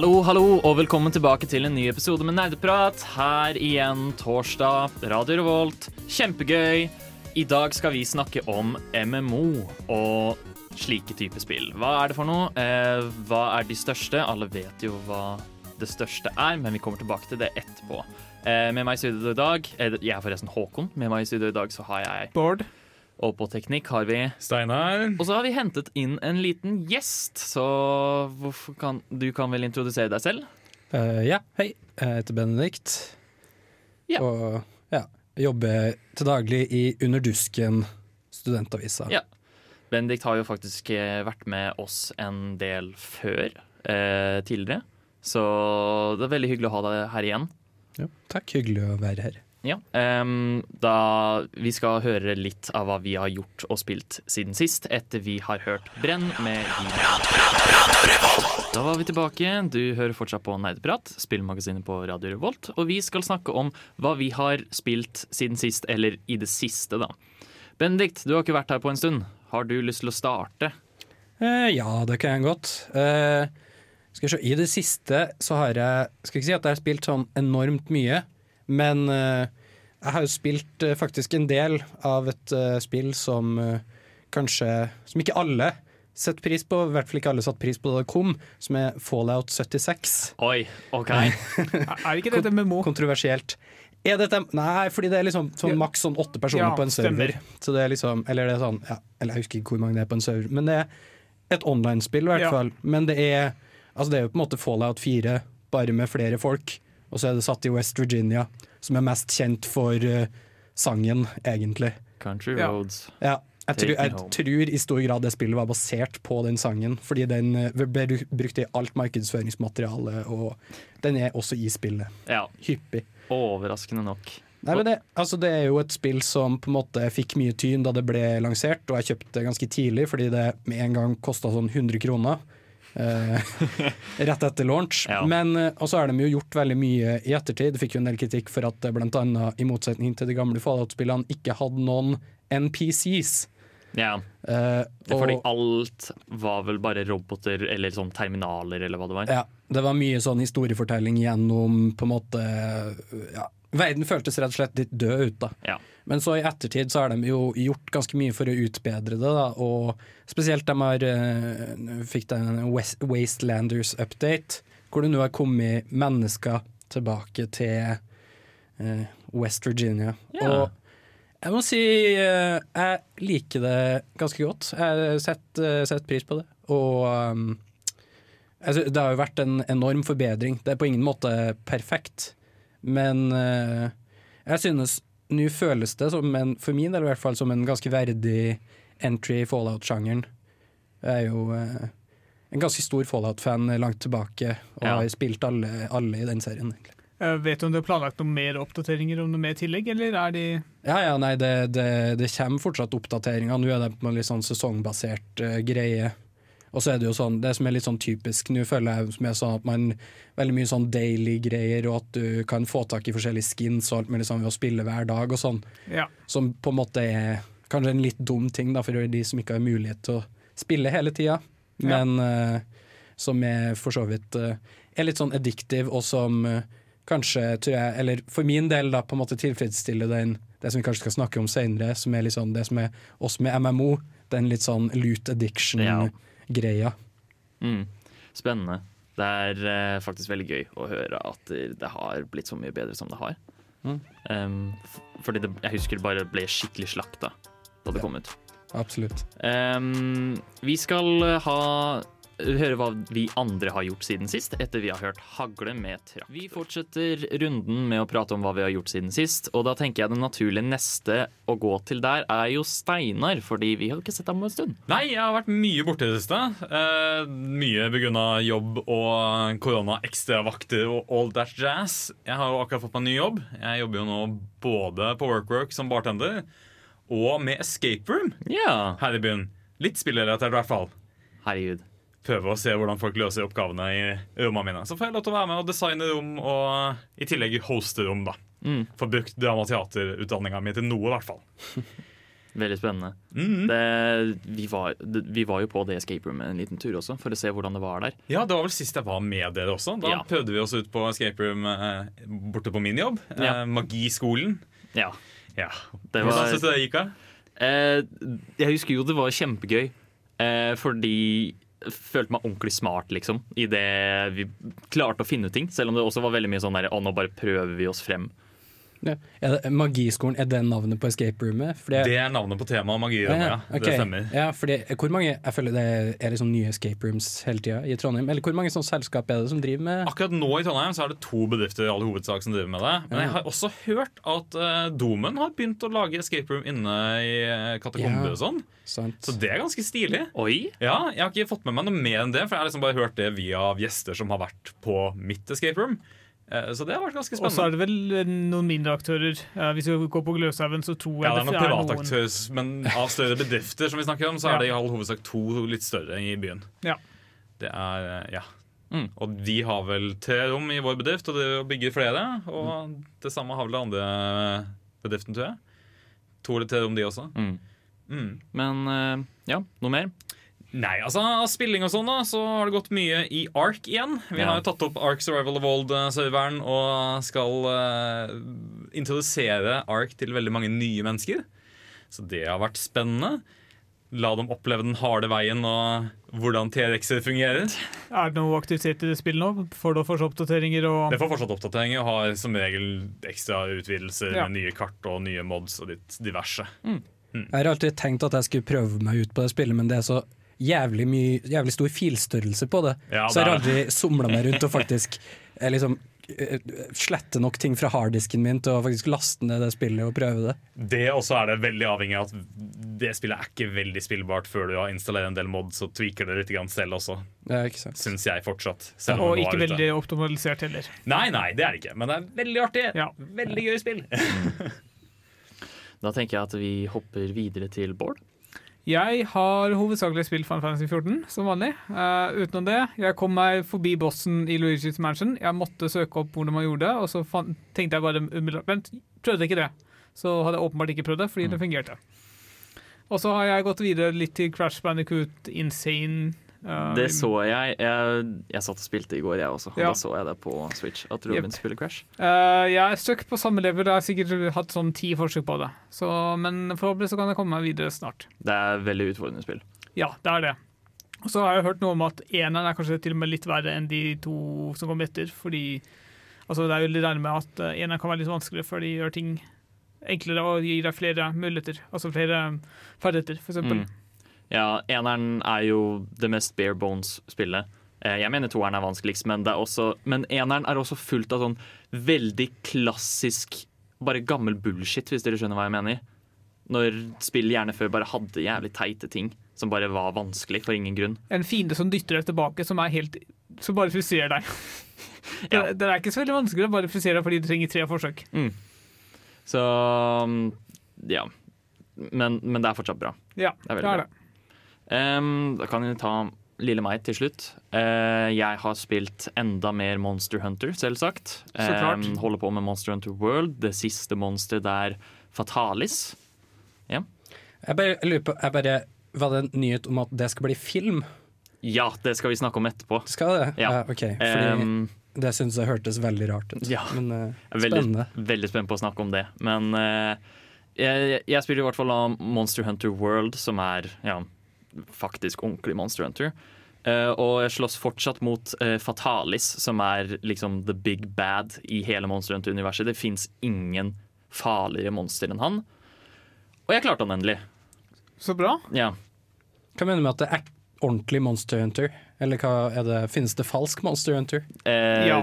Hallo, hallo, og velkommen tilbake til en ny episode med Nerdeprat. Her igjen torsdag, Radio Revolt. Kjempegøy. I dag skal vi snakke om MMO og slike typer spill. Hva er det for noe? Eh, hva er de største? Alle vet jo hva det største er, men vi kommer tilbake til det etterpå. Eh, med meg i studio i dag eh, Jeg er forresten Håkon. Med meg i studio i dag så har jeg Bård. Og på teknikk har vi Steinar. Og så har vi hentet inn en liten gjest, så kan, du kan vel introdusere deg selv? Uh, ja, hei. Jeg heter Benedikt. Ja. Og ja, jobber til daglig i Underdusken, studentavisa. Ja. Benedikt har jo faktisk eh, vært med oss en del før, eh, tidligere. Så det er veldig hyggelig å ha deg her igjen. Ja, takk, hyggelig å være her. Ja. Um, da Vi skal høre litt av hva vi har gjort og spilt siden sist, etter vi har hørt Brenn med Da var vi tilbake. Du hører fortsatt på Nerdeprat, spillmagasinet på Radio Revolt. Og vi skal snakke om hva vi har spilt siden sist, eller i det siste, da. Benedikt, du har ikke vært her på en stund. Har du lyst til å starte? Eh, ja, det kan jeg godt. Eh, skal jeg se, I det siste så har jeg Skal ikke si at jeg har spilt sånn enormt mye, men eh, jeg har jo spilt eh, faktisk en del av et eh, spill som kanskje Som ikke alle setter pris på, i hvert fall ikke alle satte pris på da det kom, som er Fallout 76. Oi, OK. Er ikke dette MMO? Kontroversielt. Er dette Nei, fordi det er liksom sånn maks sånn åtte personer Ja, på en server. Så det er liksom Eller det er sånn ja, Eller jeg husker ikke hvor mange det er på en server, men det er et online-spill i hvert Ja. fall. Men det er Altså det er jo på en måte Fallout 4, bare med flere folk. Og så er det satt i West Virginia, som er mest kjent for uh, sangen, egentlig. Country Ja. Roads. Ja. Jeg, tror, jeg tror i stor grad det spillet var basert på den sangen, fordi den eh, ble brukt i alt markedsføringsmateriale, og den er også i spillet. Ja, Hyppig. overraskende nok. Nei, men det, altså det er jo et spill som på en måte fikk mye tyn da det ble lansert, og jeg kjøpte det ganske tidlig fordi det med en gang kosta sånn 100 kroner. Eh, rett etter launch. Ja. Men eh, og så har de jo gjort veldig mye i ettertid. Fikk jo en del kritikk for at det blant annet, i motsetning til de gamle Fallout-spillene, ikke hadde noen NPCs. Ja, Uh, er fordi alt var vel bare roboter eller sånn terminaler eller hva det var. Ja, det var mye sånn historiefortelling gjennom på en måte ja, Verden føltes rett og slett litt død ut, da. Ja. Men så i ettertid så har de jo gjort ganske mye for å utbedre det, da. Og spesielt de har eh, fikk det en West, Wastelanders update, hvor det nå har kommet mennesker tilbake til uh, West Virginia. Yeah. Og jeg må si eh, jeg liker det ganske godt. Jeg setter, setter pris på det. Og um, det har jo vært en enorm forbedring. Det er på ingen måte perfekt, men uh, jeg synes nå føles det som en, for min del i hvert fall, som en ganske verdig entry i Fallout-sjangeren. Jeg er jo eh, en ganske stor Fallout-fan langt tilbake, og Ja. har spilt alle, alle i den serien. egentlig. Eh, Vet du om du har planlagt noen mer oppdateringer, om noe mer tillegg, eller er de Ja, ja, nei, det, det, det kommer fortsatt oppdateringer. Nå er det på en litt sånn sesongbasert uh, greie. Og så er det jo sånn, det som er litt sånn typisk nå, føler jeg som er sånn at man veldig mye sånn daily-greier, og at du kan få tak i forskjellige skins og alt mulig sånn ved å spille hver dag og sånn. Ja. Som på en måte er kanskje en litt dum ting da, for de som ikke har mulighet til å spille hele tida, men eh, som er for så vidt uh, er litt sånn addictive, og som uh, kanskje, tror jeg, eller for min del da, på en måte tilfredsstiller den det som vi kanskje skal snakke om senere, som er litt sånn det som er oss med MMO, den litt sånn loot addiction-greia. Mm. Spennende. Det er eh, faktisk veldig gøy å høre at det det har blitt så mye bedre som det har. Mm. Um, fordi det, jeg husker det bare ble skikkelig slakta da det Ja. kom ut. Absolutt. Um, vi skal ha høre hva vi andre har gjort siden sist, etter vi har hørt Hagle med trakk. Vi fortsetter runden med å prate om hva vi har gjort siden sist, og da tenker jeg det naturlige neste å gå til der er jo Steinar, fordi vi har ikke sett ham på en stund. Nei, jeg har vært mye borte i det siste. Eh, mye begrunna jobb og korona, ekstravakter og all that jazz. Jeg har jo akkurat fått meg en ny jobb. Jeg jobber jo nå både på WorkWork som bartender og med Escape Room Ja, her i byen. Litt spillrelatert, i hvert fall. herregud. Prøve å se hvordan folk løser oppgavene i rommene mine. Så får jeg lov til å være med og designe rom og i tillegg hoste rom. da. Mm. Få brukt dramateaterutdanninga mi til noe, i hvert fall. Veldig spennende. Mm. Det, vi, var, det, vi var jo på det escape roomet en liten tur også, for å se hvordan det var der. Ja, Det var vel sist jeg var med dere også. Da Ja. prøvde vi oss ut på escape room eh, borte på min jobb. Eh, Ja. Magiskolen. Ja, Ja. det Hvordan var syns du det gikk? da? eh, Jeg husker jo det var kjempegøy, eh, fordi følte meg ordentlig smart, liksom, idet vi klarte å finne ting. Selv om det også var veldig mye sånn der Å, nå bare prøver vi oss frem. Ja. Er det, magiskolen, er det navnet på escape roomet? Fordi, Det er navnet på temaet magirommet, ja. Okay. Det stemmer. Ja, fordi, hvor mange, jeg føler det er liksom nye escape rooms hele tida i Trondheim. Eller hvor mange sånne selskap er det som driver med Akkurat nå i Trondheim så er det to bedrifter i all hovedsak som driver med det. Men jeg har også hørt at uh, Domen har begynt å lage escape room inne i katakombe katakomber Ja. og sånn. sant? Så det er ganske stilig. Oi! Ja, Jeg har ikke fått med meg noe mer enn det, for jeg har liksom bare hørt det via gjester som har vært på mitt escape room. Eh, Så det har vært ganske spennende. Og så er det vel eh, noen mindre aktører. Eh, hvis vi går på Gløshaugen, så tror jeg Ja, det er noen private privataktører, men av større bedrifter som vi snakker om, så Ja. er det i all hovedsak to litt større i byen. Ja. Det er, eh, ja. Mm. Og vi har vel tre rom i vår bedrift, og det bygger flere. Og det samme har vel den andre bedriften, tror jeg. To eller tre rom, de også. Mm. Mm. Men ja, noe mer? Nei, altså av spilling og sånn da Så har det gått mye i Ark igjen. Vi Ja. har jo tatt opp Ark Survival of Old-serveren Og skal uh, introdusere Ark til veldig mange nye mennesker. Så det har vært spennende. La dem oppleve den harde veien Og hvordan T-rexer fungerer. Er det noe aktivitet i det spillet nå? Får du fortsatt oppdateringer og Det får fortsatt oppdateringer Og har som regel ekstra utvidelser Ja. Med nye kart og nye mods og litt diverse. Jeg har alltid tenkt at jeg skulle prøve meg ut på det spillet, men det er så jævlig, mye, jævlig stor filstørrelse på det. Ja, så jeg har aldri somla meg rundt og faktisk eh, liksom eh, slette nok ting fra harddisken min til å faktisk laste ned det spillet og prøve det. Det også er det veldig avhengig av at det spillet er ikke veldig spillbart før du har installert en del mods og tweaker det litt selv også. Ja. Syns jeg fortsatt. selv om Og ikke ute. veldig optimalisert heller. Nei, nei, det er det ikke. Men det er veldig artig. Ja. Veldig gøy spill. Da tenker jeg at vi hopper videre til Bård. Jeg har hovedsakelig spilt Final Fantasy 14, som vanlig. Uh, utenom det, jeg kom meg forbi bossen i Luigi's Mansion. Jeg måtte søke opp hvordan man gjorde det, og så fan- tenkte jeg bare umiddelbart Vent, prøvde ikke det. Så hadde jeg åpenbart ikke prøvd det, fordi det fungerte. Og så har jeg gått videre litt til Crash Bandicoot Insane. Eh, Det så jeg. Jeg, jeg satt og spilte i går, jeg også. Ja. Da så jeg det på Switch. At Robin yep. spiller Crash. Uh, jeg er stuck på samme level. Jeg har sikkert hatt sånn ti forsøk på det. Så, men forhåpentlig så kan jeg komme meg videre snart. Det er veldig utfordrende spill. Ja, det er det. Og så har jeg hørt noe om at eneren er kanskje til og med litt verre enn de to som kom etter. Fordi altså det er jo litt regnet med at eh, eneren kan være litt vanskeligere før de gjør ting enklere og gir deg flere muligheter. Altså flere ferdigheter, eksempel. Mm. Ja, eneren er jo det mest bare bones-spillet. Eh, Jeg mener toeren er vanskeligst, men, det er også, men eneren er også fullt av sånn veldig klassisk, bare gammel bullshit, hvis dere skjønner hva jeg mener. Når spill gjerne før bare hadde jævlig teite ting som bare var vanskelig for ingen grunn. En fiende som dytter deg tilbake, som helt som bare frustrerer deg. Ja. Det, det er ikke så veldig vanskelig, det bare friserer deg fordi du trenger tre forsøk. Så mm, ja. Men, men det er fortsatt bra. Ja, Det er det er det. Ehm, da kan vi ta lille meg til slutt. Uh, jeg har spilt enda mer Monster Hunter, selvsagt. Um. Holder på med Monster Hunter World. Det siste monster der Fatalis. Jeg bare lurer på, jeg bare, Var det en nyhet om at det skal bli film? Ja, det skal vi snakke om etterpå. Skal det? Ja. ok. Fordi um, det syns jeg hørtes veldig rart ut. Ja. Men uh, er veldig, spennende. veldig spent på å snakke om det. Men uh, jeg, jeg spiller i hvert fall av Monster Hunter World, som er ja, faktisk ordentlig Monster Hunter. Uh, og jeg slåss fortsatt mot uh, Fatalis, som er liksom the big bad i hele Monster Hunter-universet. Det fins ingen farligere monster enn han. Og jeg klarte han endelig. Så bra. Ja. Hva mener du med at det er ordentlig Monster Hunter? Eller hva er det, finnes det falsk Monster Hunter? Uh, Ja.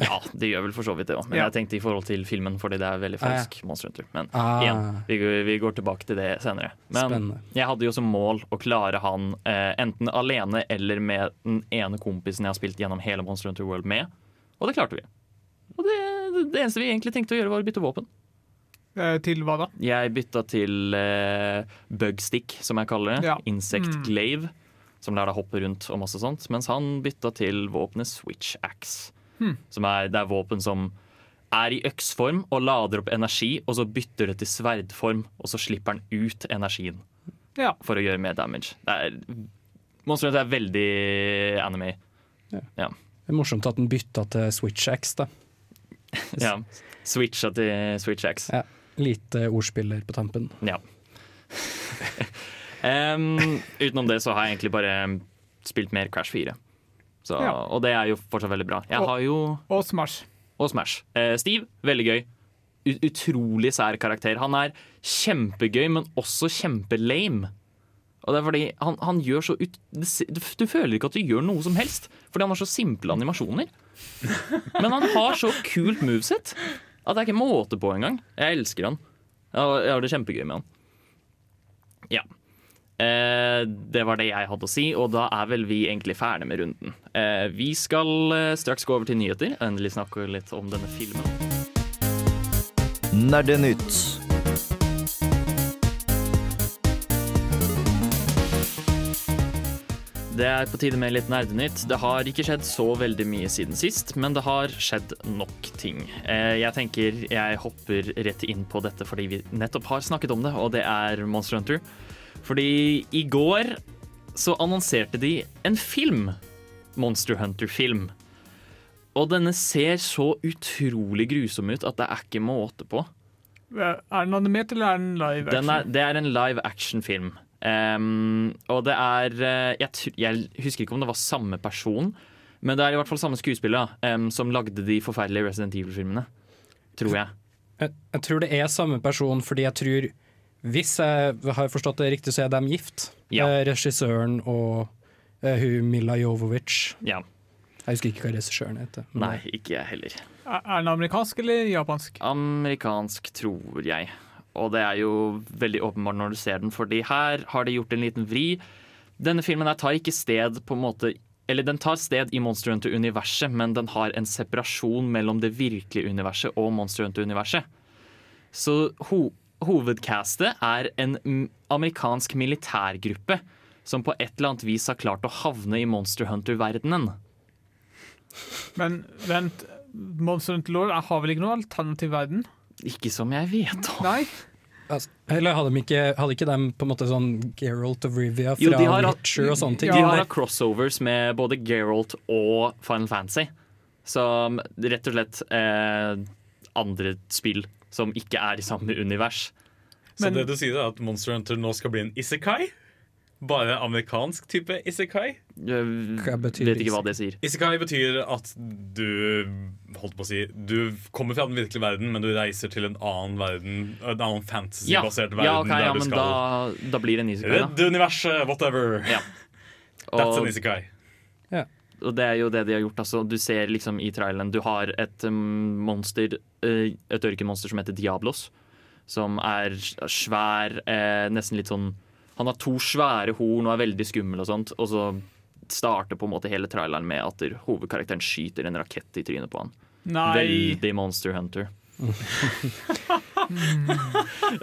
Ja, det gjør vel for så vidt det òg. Men Ja. jeg tenkte i forhold til filmen, fordi det er veldig falsk Monster Hunter. Men Ah, igjen, vi, vi går tilbake til det senere. Men Spennende. jeg hadde jo som mål å klare han eh, enten alene eller med den ene kompisen jeg har spilt gjennom hele Monster Hunter World med. Og det klarte vi. Og det, det eneste vi egentlig tenkte å gjøre, var å bytte våpen. Eh, Til hva da? Jeg bytta til eh, bugstick, som jeg kaller det. Ja. Insect Mm. glaive, som lar deg hoppe rundt og masse sånt. Mens han bytta til våpenet switch axe, Hmm. som er, det er våpen som er i øksform og lader opp energi, og så bytter det til sverdform, og så slipper den ut energien Ja. for å gjøre mer damage. Det er, Monster Hunter er veldig anime. Det er morsomt at den bytta til Switch X, da. Ja. Switcha til switch X. Ja. Lite ordspiller på tampen. Ja. um, utenom det så har jeg egentlig bare spilt mer Crash 4. Så, Ja. Og det er jo fortsatt veldig bra. Jeg Og- har jo Og Smash. Og Smash. Eh, Steve, veldig gøy. U utrolig sær karakter. Han er kjempegøy, men også kjempelame. Og det er fordi han, han gjør så ut du, du føler ikke at du gjør noe som helst, fordi han har så simple animasjoner. Men han har så kult moveset at det er ikke måte på engang. Jeg elsker han. Jeg jeg har det kjempegøy med han. Ja. Eh, det var det jeg hadde å si, og da er vel vi egentlig ferdig med runden. Eh, vi skal eh, straks gå over til nyheter. Endelig snakke litt om denne filmen. Nerdenytt. Det er på tide med litt nerdenytt. Det har ikke skjedd så veldig mye siden sist, men det har skjedd nok ting. Jeg tenker jeg hopper rett inn på dette fordi vi nettopp har snakket om det, og det er Monster Hunter. Fordi i går så annonserte de en film. Monster Hunter-film. Og denne ser så utrolig grusom ut at det er ikke måte på. Er den animert, eller er den live Den action? er, det er en live action-film. Um, og det er eh, jeg, jeg husker ikke om det var samme person, men det er i hvert fall samme skuespiller um, som lagde de forferdelige Resident Evil-filmene. Tror jeg. Jeg, jeg tror det er samme person, fordi jeg tror Hvis jeg har forstått det riktig, så er de gift. Ja. Eh, regissøren og uh, hun Mila Jovovic. Ja. Jeg husker ikke hva regissøren heter. Nei, ikke jeg heller. Er er den amerikansk eller japansk? Amerikansk, tror jeg. Og det er jo veldig åpenbart når du ser den, fordi her har de gjort en liten vri. Denne filmen her tar ikke sted på en måte Eller den tar sted i Monster Hunter-universet, men den har en separasjon mellom det virkelige universet og Monster Hunter-universet. Så ho hovedcastet er en amerikansk militærgruppe som på et eller annet vis har klart å havne i Monster Hunter-verdenen. Men vent, Monster Hunter Lord har vel ikke noen alternativ verden? Ikke som jeg vet om. Nei? Altså, eller hadde de ikke, hadde ikke de på en måte sånn Geralt of Rivia fra Jo, de har Witcher og sånne ting? De Ja. har hatt crossovers med både Geralt og Final Fantasy. Som rett og slett eh, andre spill som ikke er i samme univers. Så Men- det du sier er at Monster Hunter nå skal bli en isekai? Bare amerikansk type isekai? Jeg Hva betyr vet ikke hva det sier. Isekai betyr at du holdt på å si Du kommer fra den virkelige verden, men du reiser til en annen verden. En annen Ja, fantasy-basert verden. ja, ok, ja du men skal da, da blir det en isekai, da. Redd universet, whatever. Ja. That's an isekai. Og det er jo det de har gjort. Altså, du ser liksom i traileren Du har et um, monster, eh, et ørkenmonster som heter Diablos. Som er svær, eh, nesten litt sånn Han har to svære horn og er veldig skummel og sånt. Og så starter på en måte hele traileren med at hovedkarakteren skyter en rakett i trynet på han. Nei. Veldig Monster Hunter.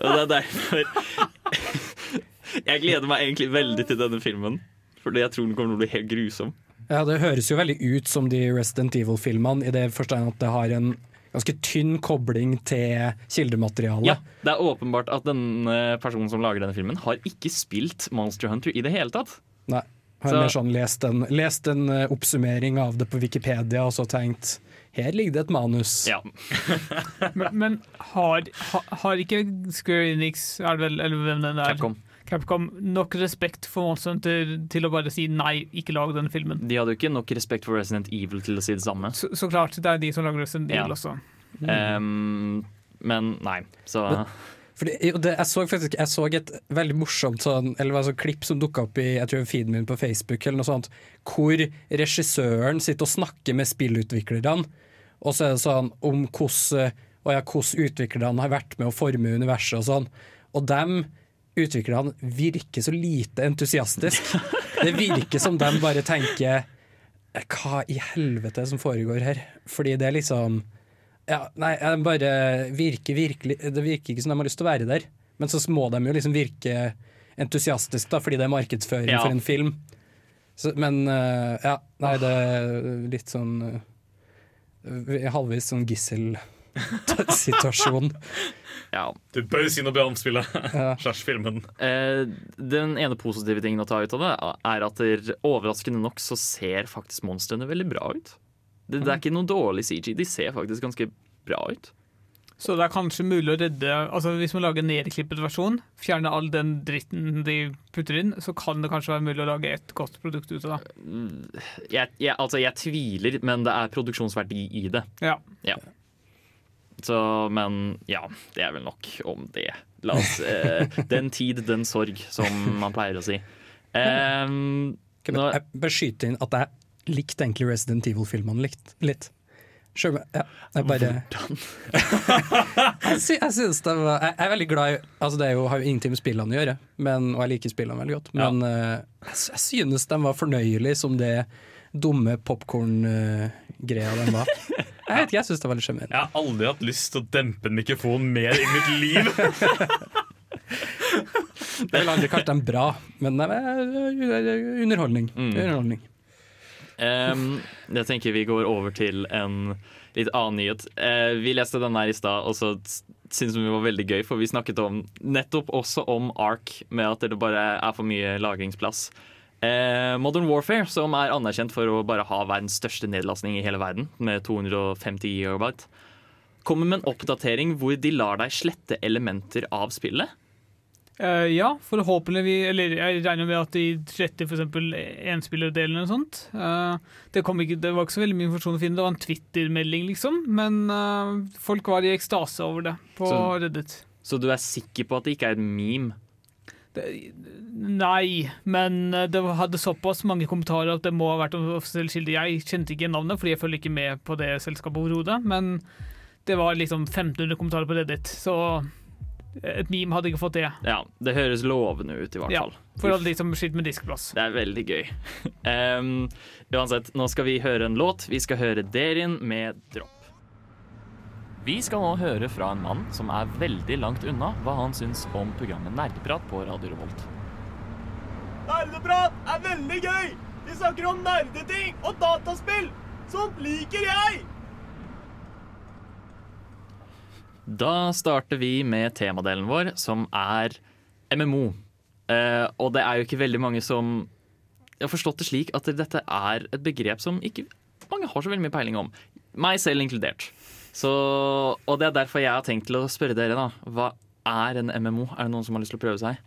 og det er derfor Jeg gleder meg egentlig veldig til denne filmen. Fordi jeg tror den kommer til å bli helt grusom. Ja, Det høres jo veldig ut som de Resident Evil-filmene, i det forstand at det har en ganske tynn kobling til kildematerialet. Ja, Det er åpenbart at denne personen som lager denne filmen, har ikke spilt Monster Hunter i det hele tatt. Nei, har mer sånn lest en, lest en eh, oppsummering av det på Wikipedia og så tenkt her ligger det et manus. Ja, Men, men har, ha, har ikke Square Enix er det vel, eller hvem den er, Capcom. Capcom nok respekt for Monster Hunter til å bare si nei, ikke lag denne filmen? De hadde jo ikke nok respekt for Resident Evil til å si det samme. Så, så klart, det er de som lager Resident Ja. Evil også. Um, men nei, så Fordi, det, jeg så faktisk Jeg så et veldig morsomt sånn, eller sånn klipp som dukka opp i jeg tror feeden min på Facebook, eller noe sånt, hvor regissøren sitter og snakker med spillutviklerne, og så er det sånn om hvordan, ja, hvordan utviklerne har vært med å forme universet og sånn. Og dem utviklerne virker så lite entusiastisk. Det virker som de bare tenker Hva i helvete som foregår her? Fordi det er liksom ja, nei, de bare virker virkelig Det virker ikke som de har lyst til å være der. Men så må de jo liksom virke entusiastisk, da, fordi det er markedsføring Ja. for en film. Så, men eh, ja, nei, det er litt sånn uh, Halvvis sånn gisselsituasjon. Ja. Du bør si noe bra om spillet. Ja. Slash filmen. Eh, den ene positive tingen å ta ut av det, er at der, overraskende nok så ser faktisk monstrene veldig bra ut. Det, det er ikke noe dårlig CG. De ser faktisk ganske bra ut. Så det er kanskje mulig å redde Altså Hvis man lager en nedklippet versjon, fjerne all den dritten de putter inn, så kan det kanskje være mulig å lage et godt produkt ut av det. Jeg, jeg, altså, jeg tviler, men det er produksjonsverdi i det. Ja. Så, men ja, det er vel nok om det. La oss eh, Den tid, den sorg, som man pleier å si. Ehm, Kan Nå- jeg bare skyte inn at jeg likte egentlig Resident Evil-filmene litt. Sjøl, om jeg, jeg bare jeg, sy, jeg synes det var Jeg er veldig glad i Altså Det er jo, har jo ingenting med spillene å gjøre, men, og jeg liker spillene veldig godt. Men ja. jeg, jeg synes de var fornøyelige som det dumme popkorn-greia de var. Jeg vet ikke, jeg syns det var litt sjarmerende. Jeg har aldri hatt lyst til å dempe en mikrofon mer i mitt liv. Jeg ville aldri kalt dem bra, men det er underholdning. underholdning. ehm, jeg tenker vi går over til en litt annen nyhet. Uh, vi leste den her i stad, og så syntes vi det var veldig gøy, for vi snakket om nettopp også om Ark, med at det bare er for mye lagringsplass. Eh, Modern Warfare, som er anerkjent for å bare ha verdens største nedlastning i hele verden, med 250 gigabyte, kommer med en oppdatering hvor de lar deg slette elementer av spillet. Uh, ja, forhåpentligvis. Eller jeg regner med at de sletter f.eks. enspillerdelen eller noe sånt. Uh, det, kom ikke, det var ikke så veldig mye informasjon å finne, det var en Twitter-melding, liksom. Men uh, folk var i ekstase over det på Så- Reddit. Så du er sikker på at det ikke er et meme? Det, nei, men eh, det hadde såpass mange kommentarer at det må ha vært en offisiell kilde. Jeg kjente ikke navnet, fordi jeg følger ikke med på det selskapet overhodet. Men det var liksom 1500 kommentarer på Reddit, så et meme hadde ikke fått det. Ja, det høres lovende ut, i hvert fall. Ja. For alle de som sliter med diskplass. Det er veldig gøy. Um, uansett, nå skal vi høre en låt. Vi skal høre Derin med 'Dropp'. Vi skal nå høre fra en mann som er veldig langt unna hva han syns om programmet Nerdeprat på Radio Revolt. Nerdeprat er veldig gøy! Vi snakker om nerdeting og dataspill! Sånt liker jeg! Da starter vi med temadelen vår, som er MMO. Eh, og det er jo ikke veldig mange som Jeg har forstått det slik at dette er et begrep som ikke mange har så veldig mye peiling om. Meg selv inkludert. Så, og det er derfor jeg har tenkt til å spørre dere, da. Hva er en MMO? Er det noen som har lyst til å prøve seg?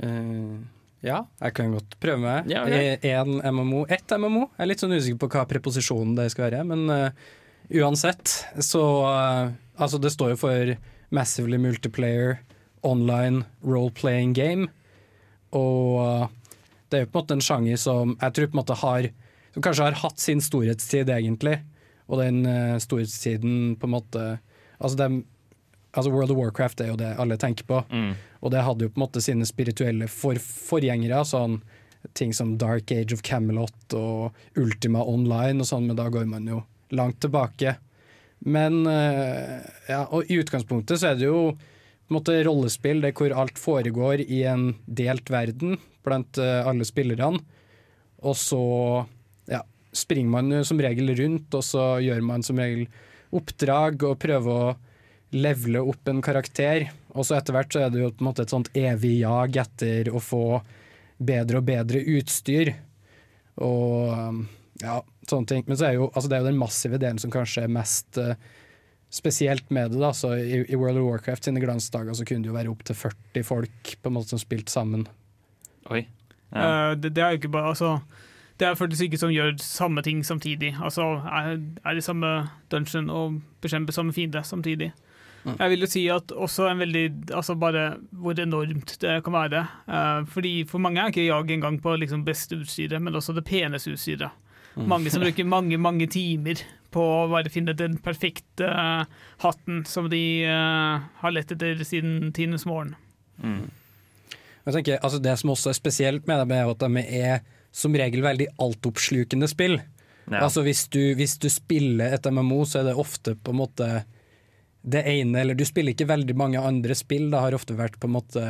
Uh, ja, jeg kan godt prøve meg. Ja, okay. En MMO. Ett MMO. Jeg er litt sånn usikker på hva preposisjonen det skal være, men uh, uansett så uh, Altså, det står jo for Massively Multiplayer Online Role-Playing Game, og eh, det er jo på en måte en sjanger som jeg tror på en måte har Som kanskje har hatt sin storhetstid, egentlig, og den uh, storhetstiden på en måte Altså, dem, altså World of Warcraft er jo det alle tenker på. Mm. Og det hadde jo på en måte sine spirituelle for forgjengere, sånn ting som Dark Age of Camelot og Ultima Online og sånn, men da går man jo langt tilbake. Men uh, ja, og i utgangspunktet så er det jo på en måte rollespill det hvor alt foregår i en delt verden blant uh, alle spillerne. Og så springer man jo som regel rundt, og så gjør man som regel oppdrag og prøver å levele opp en karakter. Og så etter hvert så er det jo på en måte et sånt evig jag etter å få bedre og bedre utstyr. Og um, ja, sånne ting. Men så er jo, altså det er jo den massive delen som kanskje er mest eh, spesielt med det. da, så i, I World of Warcraft sine glansdager så kunne det jo være opptil 40 folk på en måte som spilte sammen. Oi. Ja. Uh, det, det er jo ikke bare altså, Det er faktisk ikke som gjør samme ting samtidig. Altså er, er i samme dungeon og bekjemper samme fiende samtidig. Jeg vil jo si at også en veldig Altså bare hvor enormt det kan være. Uh, fordi For mange er ikke jag engang på liksom beste utstyret, men også det peneste utstyret. Mange som bruker mange, mange timer på å bare finne den perfekte uh, hatten som de uh, har lett etter siden tidenes morgen. Jeg tenker, altså Det som også er spesielt med dem, er at de er som regel veldig altoppslukende spill. Ja. Altså hvis du, hvis du spiller et MMO, så er det ofte på en måte det ene, eller du spiller ikke veldig mange andre spill. Det har ofte vært på en måte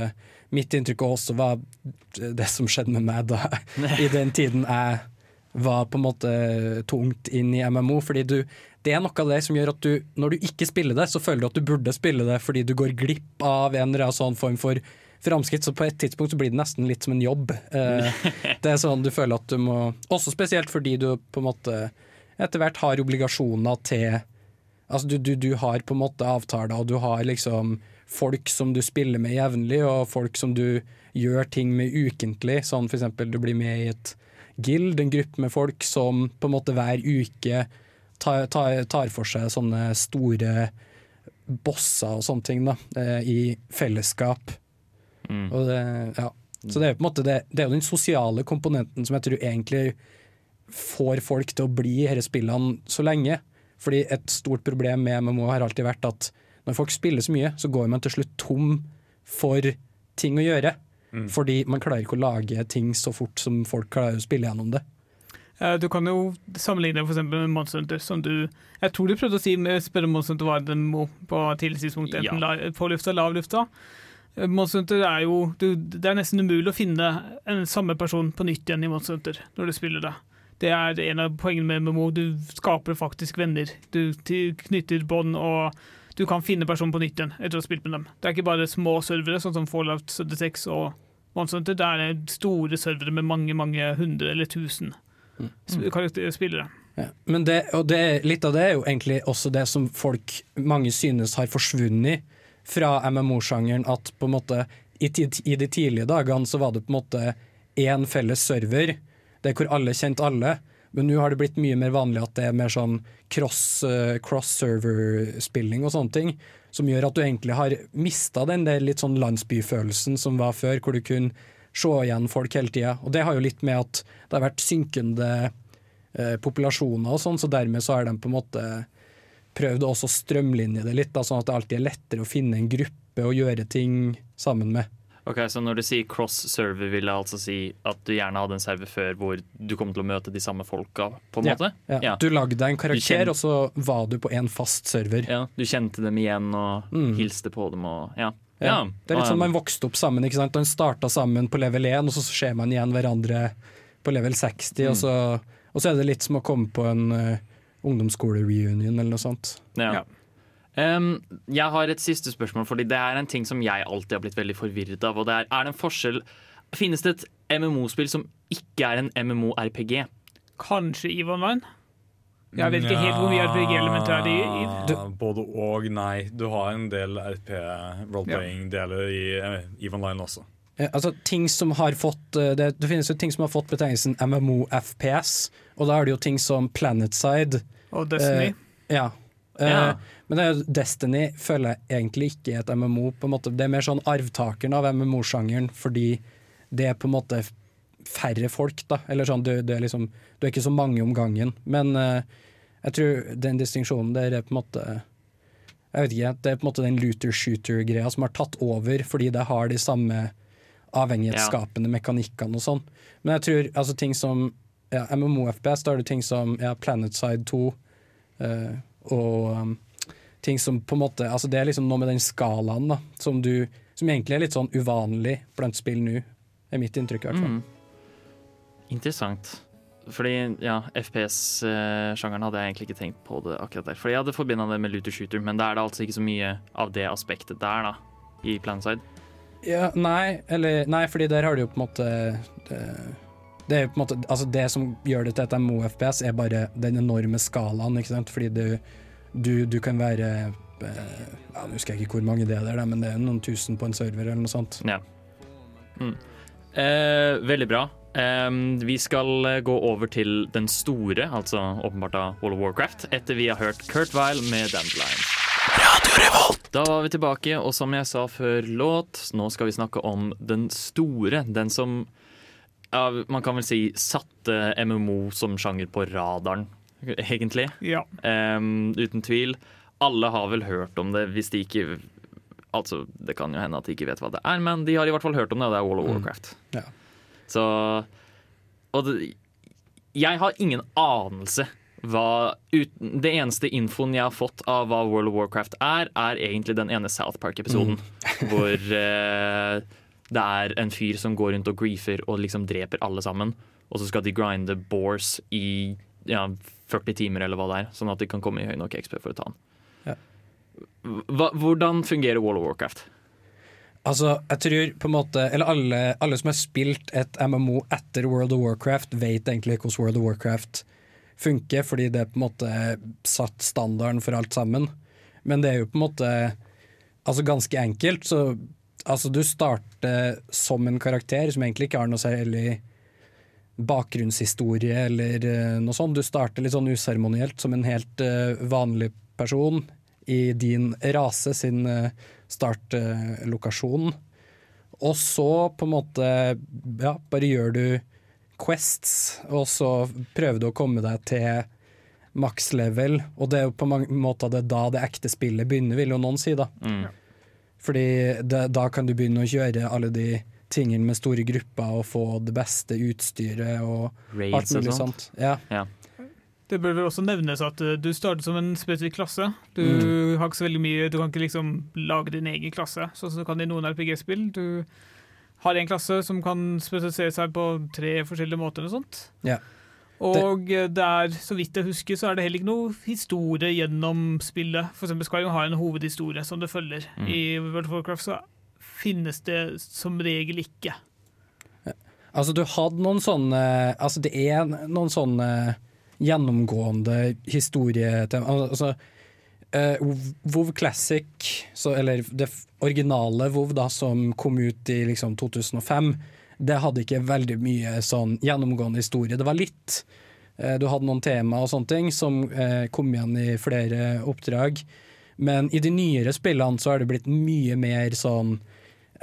Mitt inntrykk også var det som skjedde med meg da i den tiden jeg var på en måte tungt inn i MMO. Fordi du, det er noe av det som gjør at du, når du ikke spiller det, så føler du at du burde spille det fordi du går glipp av en eller annen sånn form for framskritt. Så på et tidspunkt så blir det nesten litt som en jobb. Eh, det er sånn du føler at du må Også spesielt fordi du på en måte etter hvert har obligasjoner til Altså du, du, du har på en måte avtaler, og du har liksom folk som du spiller med jevnlig, og folk som du gjør ting med ukentlig. Sånn for eksempel du blir med i et guild, en gruppe med folk som på en måte hver uke tar, tar, tar for seg sånne store bosser og sånne ting da, eh, i fellesskap. Mm. Og det, ja. Så det er, på en måte det, det er jo den sosiale komponenten som jeg tror egentlig får folk til å bli i disse spillene så lenge. Fordi et stort problem med MMO har alltid vært at når folk spiller så mye, så går man til slutt tom for ting å gjøre. Fordi man klarer ikke å lage ting så fort som folk klarer å spille gjennom det. Eh, Du kan jo sammenligne for eksempel med Monster Hunter, som du Jeg tror du prøvde å si med spørre om Monster Hunter var en mo på tidligere tidspunkt, enten Ja. på lufta eller av lufta. Eh, Monster er jo Det er nesten umulig å finne en samme person på nytt igjen i Monster når du spiller det. Det er en av poengene med MMO. Du skaper faktisk venner. Du knytter bånd, og du kan finne personen på nytt igjen etter å ha spilt med dem. Det er ikke bare små servere, sånn som Fallout 76 og Monster Hunter. Det er store servere med mange, mange hundre eller tusen mm. spillere. Ja. Men det, og det, litt av det er jo egentlig også det som folk mange synes har forsvunnet fra MMO-sjangeren. At på en måte i, i de tidlige dagene så var det på en måte én felles server, det hvor alle kjente alle. Men nå har det blitt mye mer vanlig at det er mer sånn cross, eh, cross-server-spilling og sånne ting. Som gjør at du egentlig har mista den der litt sånn landsbyfølelsen som var før, hvor du kunne se igjen folk hele tida. Og det har jo litt med at det har vært synkende eh, populasjoner og sånn, så dermed så har de på en måte prøvd å strømlinje det litt, da, sånn at det alltid er lettere å finne en gruppe å gjøre ting sammen med. Ok, Så når du sier cross-server, vil det altså si at du gjerne hadde en server før hvor du kom til å møte de samme folka, på en Ja, måte? Ja. Ja. Du lagde deg en karakter, kjente... og så var du på en fast server. Ja, Du kjente dem igjen og Mm. hilste på dem og Ja. Ja. Det er litt sånn man vokste opp sammen. ikke sant? Man starta sammen på level 1, og så ser man igjen hverandre på level 60. Og, så, og så er det litt som å komme på en uh, ungdomsskole-reunion eller noe sånt. Ja. Ja. Em, jeg har et siste spørsmål, fordi det er en ting som jeg alltid har blitt veldig forvirret av. Og det er, er det en forskjell Finnes det et MMO-spill som ikke er en MMO-RPG? Kanskje EVE Online? Jeg vet ikke helt hvor mye RPG-elementer er det i. Du, både og, nei. Du har en del RP, roleplaying-deler i eh, EVE Online også. Eh, altså ting som har fått eh, det, det finnes jo ting som har fått betegnelsen MMO-FPS, og da er det jo ting som Planetside. Og Destiny. Eh, ja. Eh, Ja. Men er Destiny føler jeg egentlig ikke er et MMO. På en måte. Det er mer sånn arvtakeren av MMO-sjangeren, fordi det er på en måte færre folk, da. Eller sånn, du, du, er liksom, du er ikke så mange om gangen. Men eh, jeg tror den distinksjonen der er på en måte Jeg vet ikke, det er på en måte den looter-shooter-greia som har tatt over, fordi det har de samme avhengighetsskapende mekanikkene og sånn. Men jeg tror altså ting som ja, MMO-FPS, da er det ting som ja, Planetside 2 uh, og um, ting som på en måte Altså det er liksom noe med den skalaen da, som du Som egentlig er litt sånn uvanlig blant spill nå, er mitt inntrykk i hvert fall. Mm. Interessant. Fordi ja, FPS-sjangeren hadde jeg egentlig ikke tenkt på det akkurat der. Fordi jeg hadde forbinda det med Luther shooter, men da er det altså ikke så mye av det aspektet der, da. I Planside. Ja, nei, eller Nei, fordi der har du jo på en måte det, det er jo på en måte Altså det som gjør det til et MO-FPS, er bare den enorme skalaen, ikke sant. Fordi du, du, du kan være eh, Ja, nå husker jeg ikke hvor mange det er men det er noen tusen på en server eller noe sånt. Ja. Mm. Eh, veldig bra. Eh, vi skal eh, gå over til den store, altså åpenbart av Wall of Warcraft, etter vi har hørt Kurt Weil med Dandelion. Da var vi tilbake, og som jeg sa før låt, nå skal vi snakke om den store. Den som ja, man kan vel si satte MMO som sjanger på radaren, egentlig. Ja. Um, uten tvil. Alle har vel hørt om det, hvis de ikke Altså, det kan jo hende at de ikke vet hva det er, men de har i hvert fall hørt om det, og det er World of Warcraft. Ja. Så Og det, jeg har ingen anelse hva uten, Det eneste infoen jeg har fått av hva World of Warcraft er, er egentlig den ene South Park-episoden. hvor eh, det er en fyr som går rundt og griefer og liksom dreper alle sammen. Og så skal de grinde bores i ja, 40 timer eller hva det er, sånn at de kan komme i høy nok XP for å ta den. Ja. Hva, hvordan fungerer World of Warcraft? Altså, jeg tror på en måte Eller alle, alle som har spilt et MMO etter World of Warcraft, vet egentlig hvordan World of Warcraft funker, fordi det på en måte satt standarden for alt sammen. Men det er jo på en måte altså ganske enkelt. Så altså, du starter som en karakter som egentlig ikke har noe særlig bakgrunnshistorie eller eh, noe sånt. Du starter litt sånn useremonielt som en helt eh, vanlig person i din rase sin uh, startlokasjon. og så på en måte ja, bare gjør du quests, og så prøver du å komme deg til maks level. Og det er jo på mange måter det da det ekte spillet begynner, vil jo noen si. da. Mm. Fordi det, da kan du begynne å gjøre alle de tingene med store grupper og få det beste utstyret og alt mulig og sånt. sånt. Ja. Ja. Det bør vel også nevnes at eh, du starter som en spesifikk klasse. Du Mm. har ikke så veldig mye, du kan ikke liksom lage din egen klasse, sånn som du kan i noen RPG-spill. Du har en klasse som kan spesialisere seg på tre forskjellige måter. og sånt. Ja. Og det er, så vidt jeg husker, så er det heller ikke noe historie gjennom spillet. For eksempel Skyrim har en hovedhistorie som det følger. Mm. I World of Warcraft så finnes det som regel ikke. Altså, du hadde noen sånne Altså, det er noen sånne gjennomgående historietema. Altså, eh, WoW Classic, så, eller det originale WoW da, som kom ut i liksom 2005, det hadde ikke veldig mye sånn gjennomgående historie. Det var litt. Eh, du hadde noen tema og sånne ting som eh, kom igjen i flere oppdrag. Men i de nyere spillene så har det blitt mye mer sånn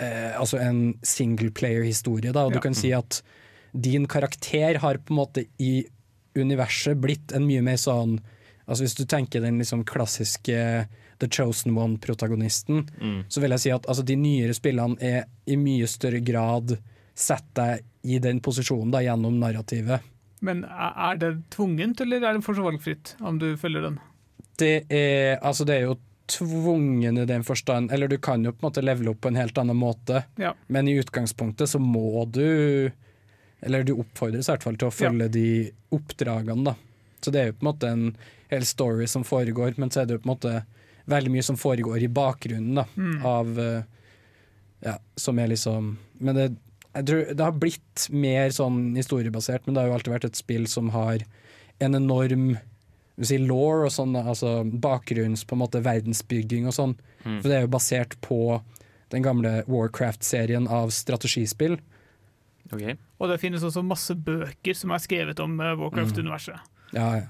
eh, Altså en singleplayer-historie, da. Og Ja. du kan si at din karakter har på en måte i universet blitt en mye mer sånn Altså Hvis du tenker den liksom klassiske The Chosen One-protagonisten, Mm. så vil jeg si at altså, de nyere spillene er i mye større grad setter deg i den posisjonen da, gjennom narrativet. Men er det tvungent, eller er det fortsatt valgfritt om du følger den? Det er, altså, det er jo tvungen i den forstand Eller du kan jo på en måte levele opp på en helt annen måte, Ja. men i utgangspunktet så må du Eller du oppfordres i hvert fall til å følge de oppdragene, da. Så det er jo på en måte en hel story som foregår, men så er det jo på en måte veldig mye som foregår i bakgrunnen, da. Mm. Av eh, Ja, som er liksom Men det, jeg tror det har blitt mer sånn historiebasert, men det har jo alltid vært et spill som har en enorm si law og sånn, altså bakgrunns på en måte verdensbygging og sånn. Mm. For det er jo basert på den gamle Warcraft-serien av strategispill. Okay. Og det finnes også masse bøker som er skrevet om eh, Warcraft-universet. Ja, ja.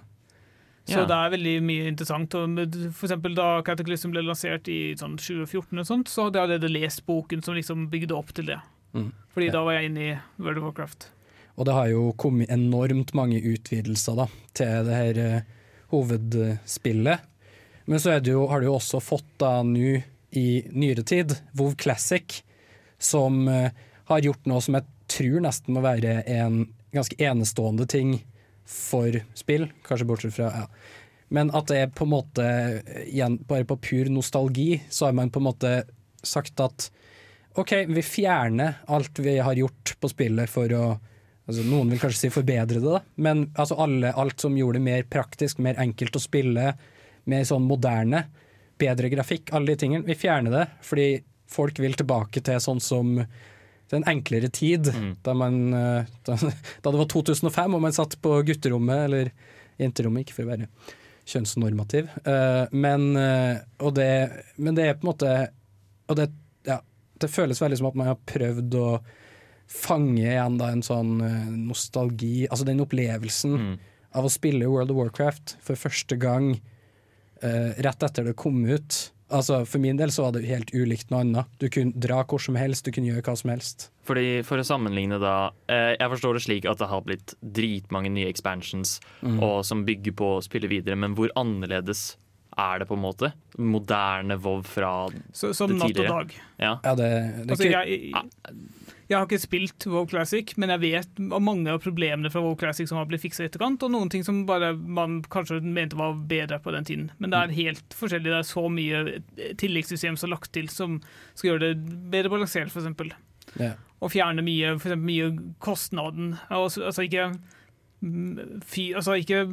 Så det er veldig mye interessant. For eksempel da Cataclysm ble lansert i sånn 2014, og sånt, så hadde jeg allerede lest boken som liksom bygde opp til det. Mm. Fordi da var jeg inne i World of Warcraft. Og det har jo kommet enormt mange utvidelser da, til det her uh, hovedspillet. Men så det jo, har du jo også fått da nå i nyere tid, WoW Classic, som uh, har gjort noe som jeg tror nesten må være en ganske enestående ting for spill, kanskje bortsett fra ja. Men at det er på en måte, igjen, bare på pur nostalgi, så har man på en måte sagt at OK, vi fjerner alt vi har gjort på spillet for å altså Noen vil kanskje si forbedre det, da. men altså alle, alt som gjorde det mer praktisk, mer enkelt å spille, mer sånn moderne, bedre grafikk, alle de tingene. Vi fjerner det, fordi folk vil tilbake til sånn som til en enklere tid, Mm. da, man, eh, da, da det var 2005 og man satt på gutterommet, eller jenterommet, ikke for å være kjønnsnormativ. Eh, men, eh, det, men det er på en måte Og det, ja, det føles veldig som at man har prøvd å fange igjen da en sånn nostalgi, altså den opplevelsen Mm. av å spille World of Warcraft for første gang rett etter det kom ut. Altså, For min del så var det helt ulikt noe annet. Du kunne dra hvor som helst, du kunne gjøre hva som helst. Fordi For å sammenligne, da. Eh, jeg forstår det slik at det har blitt dritmange nye expansions og som bygger på å spille videre, men hvor annerledes er det på en måte? Moderne Vov fra Så, som Det natt og dag. Ja. Ja, det, det Altså, ikke... jeg, jeg har ikke spilt WoW Classic, men jeg vet om mange av problemene fra WoW Classic som har blitt fiksa i etterkant, og noen ting som bare man kanskje mente var bedre på den tiden. Men det er helt forskjellig. Det er så mye tilleggssystem som er lagt til som skal gjøre det bedre balansert, f.eks. ja. Og fjerne mye, for eksempel mye kostnaden. Altså, altså ikke mm, Fy, altså ikke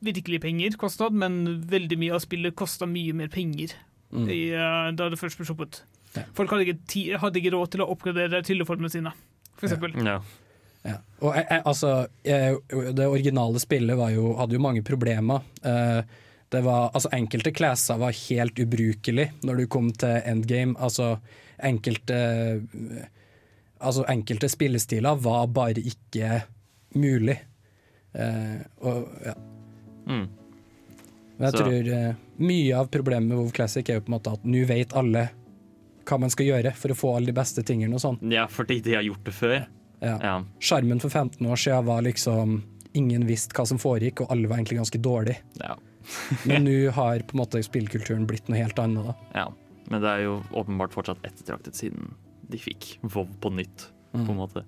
virkelig penger, kostnad, men veldig mye av spillet kosta mye mer penger Mm. i, uh, da det først ble sluppet. Ja. Folk hadde ikke, ti, hadde ikke råd til å oppgradere trylleformene sine, for Ja. eksempel. Ja. Ja. Og jeg, jeg, altså, jeg, det originale spillet var jo, hadde jo mange problemer. Uh, det var, altså, enkelte classer var helt ubrukelig når du kom til endgame. Altså, enkelte, altså, enkelte spillestiler var bare ikke mulig. Uh, og, ja. Mm. Men jeg Så- tror uh, mye av problemet med WoW Classic er jo på en måte at nå vet alle hva man skal gjøre for å få alle de beste tingene og sånn. ja, fordi de har gjort det før. Ja. Ja. Skjermen for 15 år siden var liksom Ingen visste hva som foregikk, og alle var egentlig ganske dårlige. Ja. Men nå har på en måte spillkulturen blitt noe helt annet. da. ja. Men det er jo åpenbart fortsatt ettertraktet siden de fikk Vov på nytt, på en måte.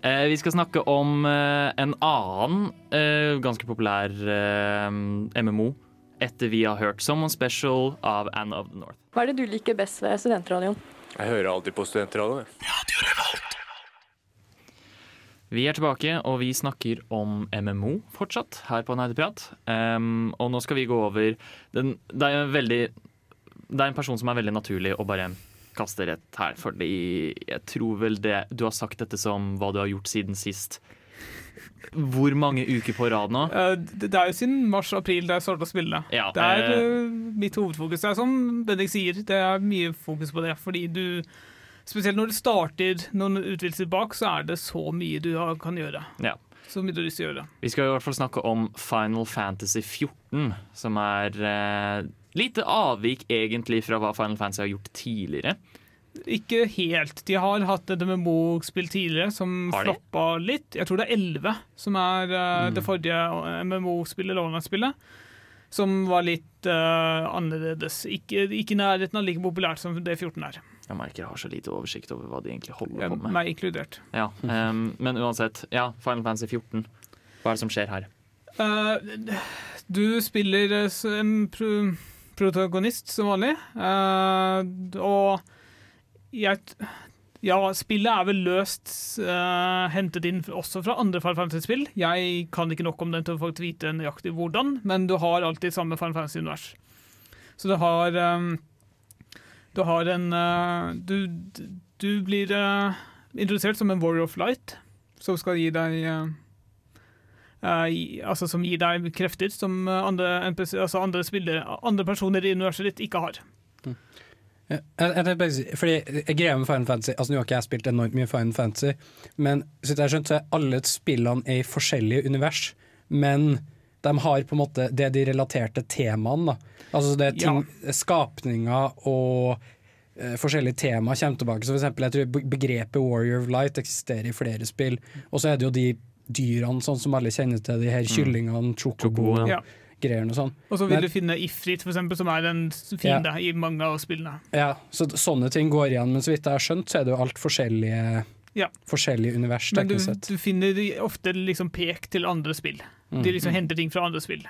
Eh, vi skal snakke om eh, en annen eh, ganske populær eh, MMO etter vi har hørt Someone Special av Anne of the North. Hva er det du liker best ved studentradioen? Jeg hører alltid på studentradioen. jeg. Vi er tilbake, og vi snakker om MMO fortsatt her på Nerdeprat. Um, og nå skal vi gå over den, det, er en veldig, det er en person som er veldig naturlig å bare kaste rett her, fordi jeg tror vel det Du har sagt dette som hva du har gjort siden sist. Hvor mange uker på rad nå? Eh, Det er jo siden mars-april da jeg starta å spille. Ja, det er eh, eh, mitt hovedfokus. Det er som Bendik sier, det er mye fokus på det. Fordi du Spesielt når du starter noen utvidelser bak, så er det så mye du kan gjøre. Ja. Så mye du har lyst til å gjøre. Vi skal i hvert fall snakke om Final Fantasy 14, som er eh, lite avvik egentlig fra hva Final Fantasy har gjort tidligere. Ikke helt. De har hatt et MMO-spill tidligere som floppa litt. Jeg tror det er 11 som er uh, Mm. det forrige MMO-spillet, eller online-spillet. Som var litt uh, annerledes. Ikke, ikke nærheten av like populært som det 14 er. Jeg merker jeg har så lite oversikt over hva de egentlig holder Ja, på med. meg inkludert. Ja, um, men uansett, ja, Final Fantasy 14. Hva er det som skjer her? Uh, du spiller eh, en pro protagonist som vanlig, uh, og jeg Ja, spillet er vel løst uh, hentet inn også fra andre Final Fantasy-spill. Jeg kan ikke nok om den til å vite nøyaktig hvordan, men du har alltid samme Final Fantasy-univers. Så du har um, Du har en uh, Du, du blir uh, introdusert som en Warrior of Light, som skal gi deg gi- altså som gir deg krefter som andre, NPC, altså andre, spillere, andre personer i universet ditt ikke har. Jeg, jeg, jeg, fordi Greia med Final Fantasy Altså Nå har ikke jeg spilt enormt mye Final Fantasy, men så jeg har skjønt, så er alle spillene er i forskjellige univers. Men de har på en måte det de relaterte temaene. Da. Altså det er ting, skapninger og uh, forskjellige temaer kommer tilbake. Så for eksempel, jeg tror Begrepet Warrior of Light eksisterer i flere spill. Og så er det jo de dyrene sånn som alle kjenner til, de her kyllingene, chocobo, Chocobo, ja. Greiene og sånn. Og så vil Men- du finne Ifrit, for eksempel, som er en fiende i mange av spillene. Ja, så sånne ting går igjen, men så vidt jeg har skjønt, så er det jo alt forskjellige, Ja. forskjellige univers. Men du, sett. du finner ofte liksom pek til andre spill. De liksom henter ting fra andre spill.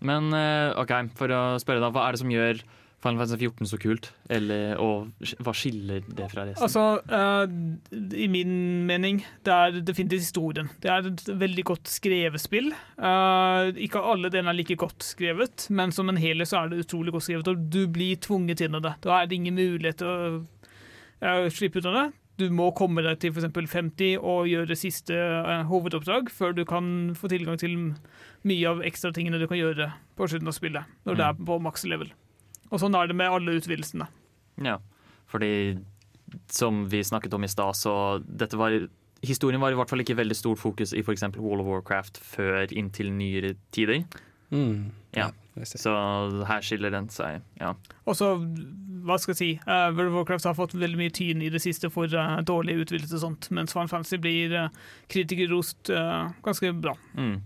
Men eh, OK, for å spørre da, hva er det som gjør Final Fantasy 14 så kult? Eller, og hva skiller det fra resten? Altså, uh, i min mening, det er definitivt historien. Det er et veldig godt skrevet spill. Uh, ikke alle delene er like godt skrevet, men som en helhet så er det utrolig godt skrevet, og du blir tvunget inn i det. Da er det ingen mulighet til å uh, slippe ut av det. Du må komme deg til f.eks. 50 og gjøre siste eh, hovedoppdrag før du kan få tilgang til mye av ekstra tingene du kan gjøre på slutten av spillet, når det er på maks level. Og sånn er det med alle utvidelsene. Ja, fordi som vi snakket om i stad, så dette var Historien var i hvert fall ikke veldig stort fokus i f.eks. Wall of Warcraft før inntil nyere tider. Mm. Ja. Så her skiller den seg. Ja. Og så, hva skal jeg si, uh, World of Warcraft har fått veldig mye tyn i det siste for uh, dårlig utvidelse og sånt, mens Final Fantasy blir uh, kritikerrost uh, ganske bra. Mm.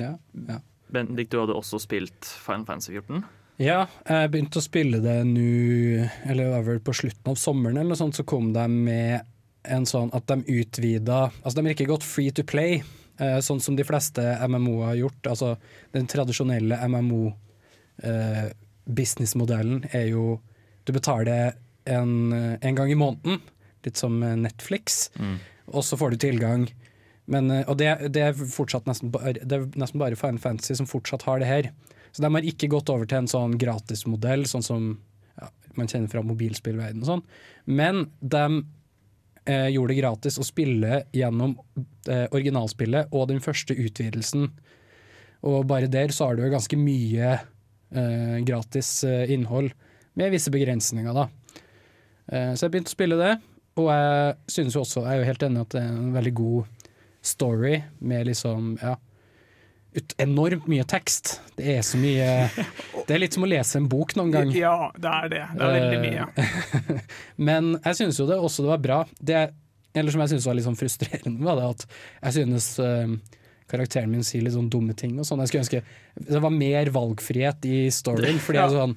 Ja, ja. Bendik, du hadde også spilt Final Fantasy 14. Ja, jeg begynte å spille det nå, eller det var vel på slutten av sommeren eller noe sånt, så kom de med en sånn at de utvida Altså, de har ikke gått free to play, eh, sånn som de fleste MMO har gjort. Altså, den tradisjonelle MMO-businessmodellen er jo Du betaler en, en gang i måneden, litt som Netflix, og så får du tilgang. Men, eh, og det, det, er nesten bare, det er nesten bare Final Fantasy som fortsatt har det her. Så de har ikke gått over til en sånn gratismodell, sånn som ja, man kjenner fra mobilspillverden og sånn. Men de eh, gjorde det gratis å spille gjennom eh, originalspillet og den første utvidelsen. Og bare der så har du jo ganske mye eh, gratis eh, innhold, med visse begrensninger, da. Eh, så jeg begynte å spille det, og jeg synes jo også, jeg er jo helt enig at det er en veldig god story med liksom, ja ut, enormt mye tekst. Det er så mye Det er litt som å lese en bok noen gang. Ja, det er det. Det er veldig mye. Eh, Men jeg synes jo det også det var bra. Det, eller som jeg synes var litt sånn frustrerende, var det at jeg synes eh, karakteren min sier litt sånn dumme ting og sånn. Jeg skulle ønske det var mer valgfrihet i storyen, fordi Ja. sånn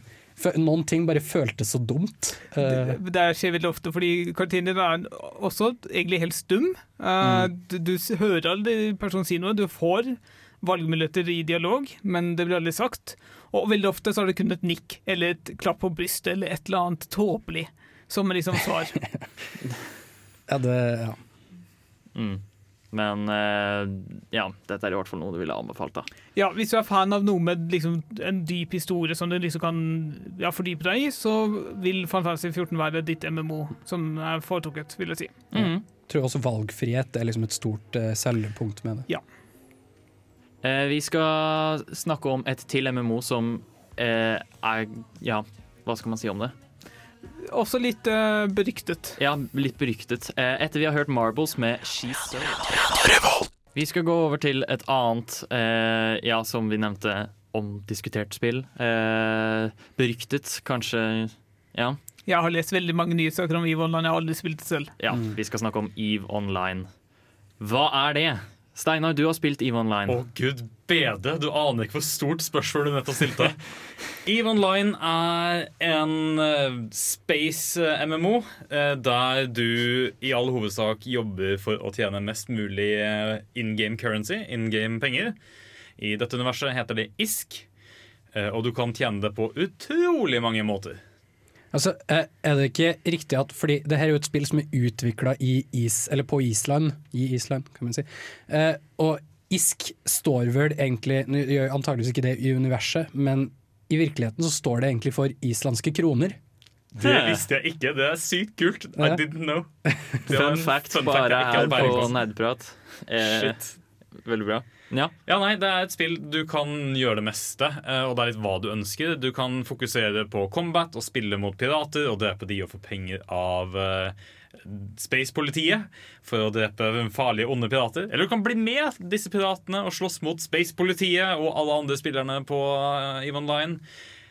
Noen ting bare føltes så dumt. Eh, Det, det skjer veldig ofte, fordi karakteren din er også egentlig helt stum. Uh, du, du hører aldri personen si noe, du får valgmuligheter i dialog, men det blir aldri sagt. Og veldig ofte så har det kun et nikk eller et klapp på brystet eller et eller annet tåpelig som er liksom svar. ja, det, ja. Mm. Men eh, ja, dette er i hvert fall noe du ville anbefalt, da. Ja, Hvis du er fan av noe med liksom, en dyp historie som du liksom kan ja, fordype deg i, så vil Fantasy 14 være ditt MMO, som er foretrukket, vil jeg si. Mm. tror også valgfrihet er liksom et stort uh, selgepunkt med det. Eh, vi skal snakke om et til MMO som eh, er Ja, hva skal man si om det? Også litt eh, beryktet. Ja, litt beryktet. Eh, etter vi har hørt Marbles med She's So. Vi skal gå over til et annet, eh, ja, som vi nevnte, omdiskutert spill. Eh, beryktet, kanskje Ja. Jeg har lest veldig mange nyhetssaker om EVE Online, jeg har aldri spilt det selv. ja vi skal snakke om EVE Online. Hva er det? Steinar, du har spilt EVE Online. Å gud bede, du aner ikke hvor stort spørsmål du nettopp stilte. EVE Online er en eh, space-MMO eh, der du i all hovedsak jobber for å tjene mest mulig eh, in game currency, in game penger. I dette universet heter det ISK, eh, og du kan tjene det på utrolig mange måter. Altså, eh, er det ikke riktig at Fordi det her er jo et spill som er utvikla is, eller på Island, i Island, kan man si. Eh, og ISK står vel egentlig Nå gjør antageligvis ikke det i universet, men i virkeligheten så står det egentlig for islandske kroner. Det visste jeg ikke. Det er sykt kult. I didn't know. Fun fact, Fun fact bare her på. Nerdprat. Eh, Shit. Veldig bra. Ja. Ja, nei, Det er et spill du kan gjøre det meste, eh, og det er litt hva du ønsker. Du kan fokusere på combat og spille mot pirater og drepe de og få penger av uh, Space-politiet for å drepe farlige, onde pirater. Eller du kan bli med disse piratene og slåss mot Space-politiet og alle andre spillerne på uh, EVE Online.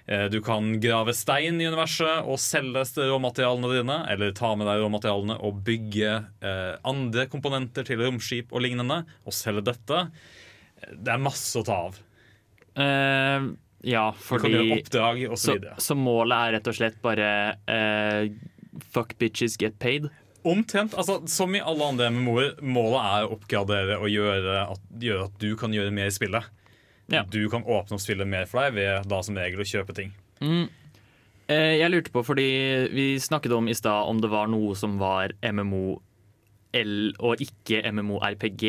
Eh, Du kan grave stein i universet og selge råmaterialene dine, eller ta med deg råmaterialene og bygge eh, andre komponenter til romskip og lignende, og selge dette. Det er masse å ta av. Uh, ja, Du kan fordi gjøre oppdrag og så så, videre. så målet er rett og slett bare uh, Fuck bitches, get paid. Omtrent. altså Som i alle andre MMO-er, målet er å oppgradere og gjøre at, gjøre at du kan gjøre mer i spillet. Ja. Du kan åpne opp spillet mer for deg ved da som regel å kjøpe ting. Mm. Eh, jeg lurte på, fordi vi snakket om i stad om det var noe som var MMO L og ikke MMO-RPG.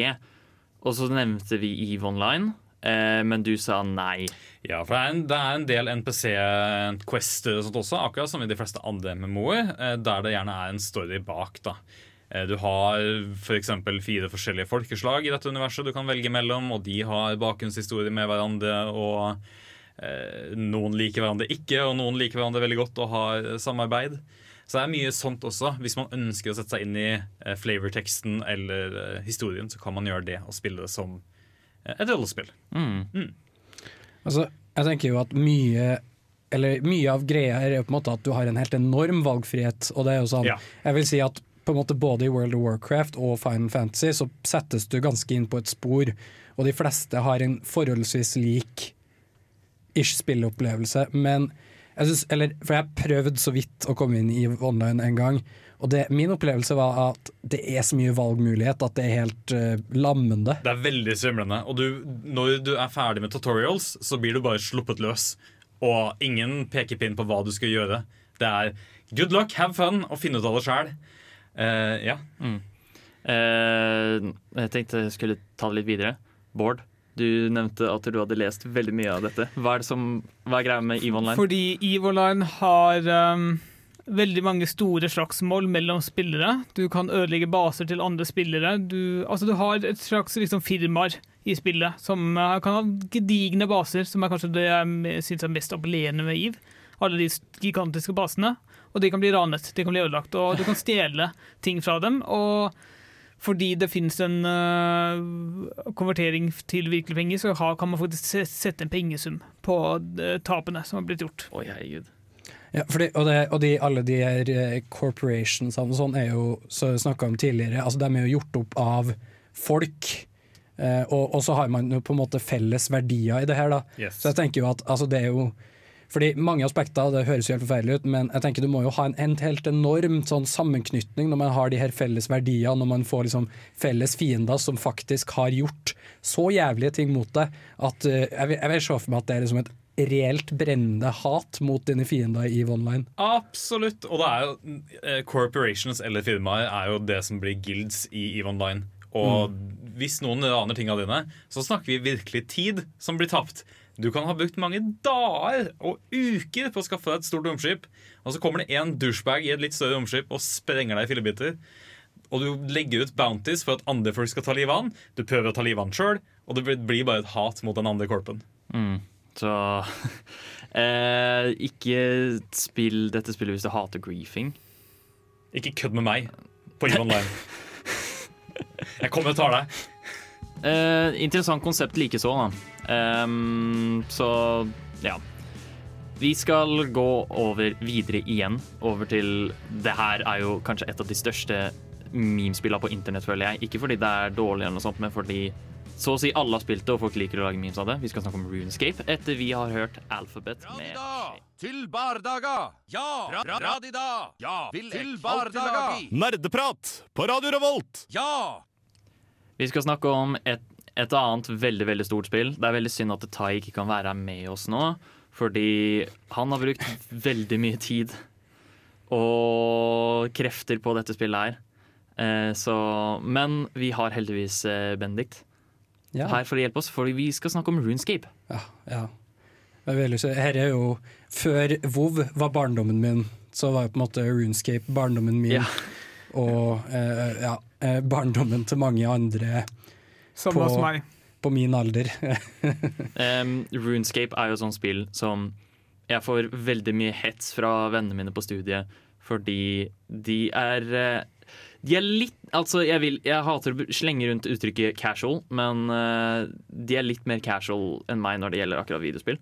Og så nevnte vi EVE Online, eh, men du sa nei. Ja, for det er en, det er en del NPC-quester og sånt også, akkurat som i de fleste andre MMO-er, eh, der det gjerne er en story bak. da. Eh, Du har f.eks. fire forskjellige folkeslag i dette universet du kan velge mellom, og de har bakgrunnshistorie med hverandre, og eh, noen liker hverandre ikke, og noen liker hverandre veldig godt og har samarbeid. Så det er mye sånt også. Hvis man ønsker å sette seg inn i eh, flavorteksten eller eh, historien, så kan man gjøre det og spille det som eh, et rollespill. Mm. Altså, jeg tenker jo at mye eller mye av greia er jo på en måte at du har en helt enorm valgfrihet. Og det er jo sånn, Ja. jeg vil si at på en måte både i World of Warcraft og Final Fantasy så settes du ganske inn på et spor, og de fleste har en forholdsvis lik ish spilleopplevelse. Men jeg synes, eller, For jeg prøvde så vidt å komme inn i online en gang, og det, min opplevelse var at det er så mye valgmulighet at det er helt uh, lammende. Det er veldig svimlende. Og du, når du er ferdig med tutorials, så blir du bare sluppet løs. Og ingen pekepinn på hva du skal gjøre. Det er good luck, have fun, og finne ut av det sjæl. Ja. Eh, jeg tenkte jeg skulle ta det litt videre. Bård, du nevnte at du hadde lest veldig mye av dette. Hva er, det som, hva er greia med EVE Online? Fordi EVE Online har um, veldig mange store slagsmål mellom spillere. Du kan ødelegge baser til andre spillere. Du, altså, du har et slags liksom, firmaer i spillet som uh, kan ha gedigne baser, som er kanskje det jeg syns er mest appellerende med EVE. Alle de gigantiske basene. Og de kan bli ranet, de kan bli ødelagt, og du kan stjele ting fra dem. og fordi det finnes en uh, konvertering til virkelige penger, så har, kan man faktisk sette en pengesum på uh, tapene som har blitt gjort. Oi, herregud. Ja, fordi, og det, og de, alle de her corporationsene corporations og sånn er jo, som vi snakka om tidligere, altså de er jo gjort opp av folk. Uh, og, og så har man jo på en måte felles verdier i det her, da. Yes. Så jeg tenker jo at altså, det er jo fordi mange aspekter, det høres jo helt forferdelig ut, men jeg tenker du må jo ha en, en helt enorm sånn sammenknytning når man har de her felles verdiene, når man får liksom felles fiender som faktisk har gjort så jævlige ting mot deg, at uh, jeg, vil, jeg vil se for meg at det er liksom et reelt brennende hat mot dine fiender i EVE Online. Absolutt. Og det er jo uh, corporations eller firmaer er jo det som blir guilds i EVE Online. Og hvis noen aner tinga dine, så snakker vi virkelig tid som blir tapt. Du kan ha brukt mange dager og uker på å skaffe deg et stort romskip, og så kommer det en douchebag i et litt større romskip og sprenger deg i fillebiter. Og du legger ut bounties for at andre folk skal ta livet av han. Du prøver å ta livet av han sjøl, og det blir bare et hat mot den andre korpen. Mm. Så eh, ikke spill dette spillet hvis du hater griefing. Ikke kødd med meg på EVE Online. Jeg kommer og tar deg. Eh, interessant konsept likeså, da. Ehm, så ja. Vi skal gå over videre igjen. Over til Det her er jo kanskje et av de største memespillene på internett, føler jeg. Ikke fordi det er dårlig, eller noe sånt, men fordi så å si alle har spilt det, og folk liker å lage memes av det. Vi skal snakke om Runescape etter vi har hørt Alphabet med Til bardaga! Ja! Ra ra radida! Ja! Til bardaga! Nerdeprat på Radio Revolt! Ja! Vi skal snakke om et, et annet veldig veldig stort spill. Det er veldig synd at Tai ikke kan være med oss nå, fordi han har brukt veldig mye tid og krefter på dette spillet her. Eh, så, men vi har heldigvis Bendikt Ja. her for å hjelpe oss, for vi skal snakke om Runescape. Ja, ja. Dette er jo Før WoW var barndommen min, så var jo på en måte Runescape barndommen min. Ja. Og eh, ja, eh, barndommen til mange andre Som På- hos meg. på min alder. um, Runescape er jo et sånt spill som jeg får veldig mye hets fra vennene mine på studiet, fordi de er eh, De er litt Altså, jeg, vil, jeg hater å slenge rundt uttrykket casual, men eh, de er litt mer casual enn meg når det gjelder akkurat videospill.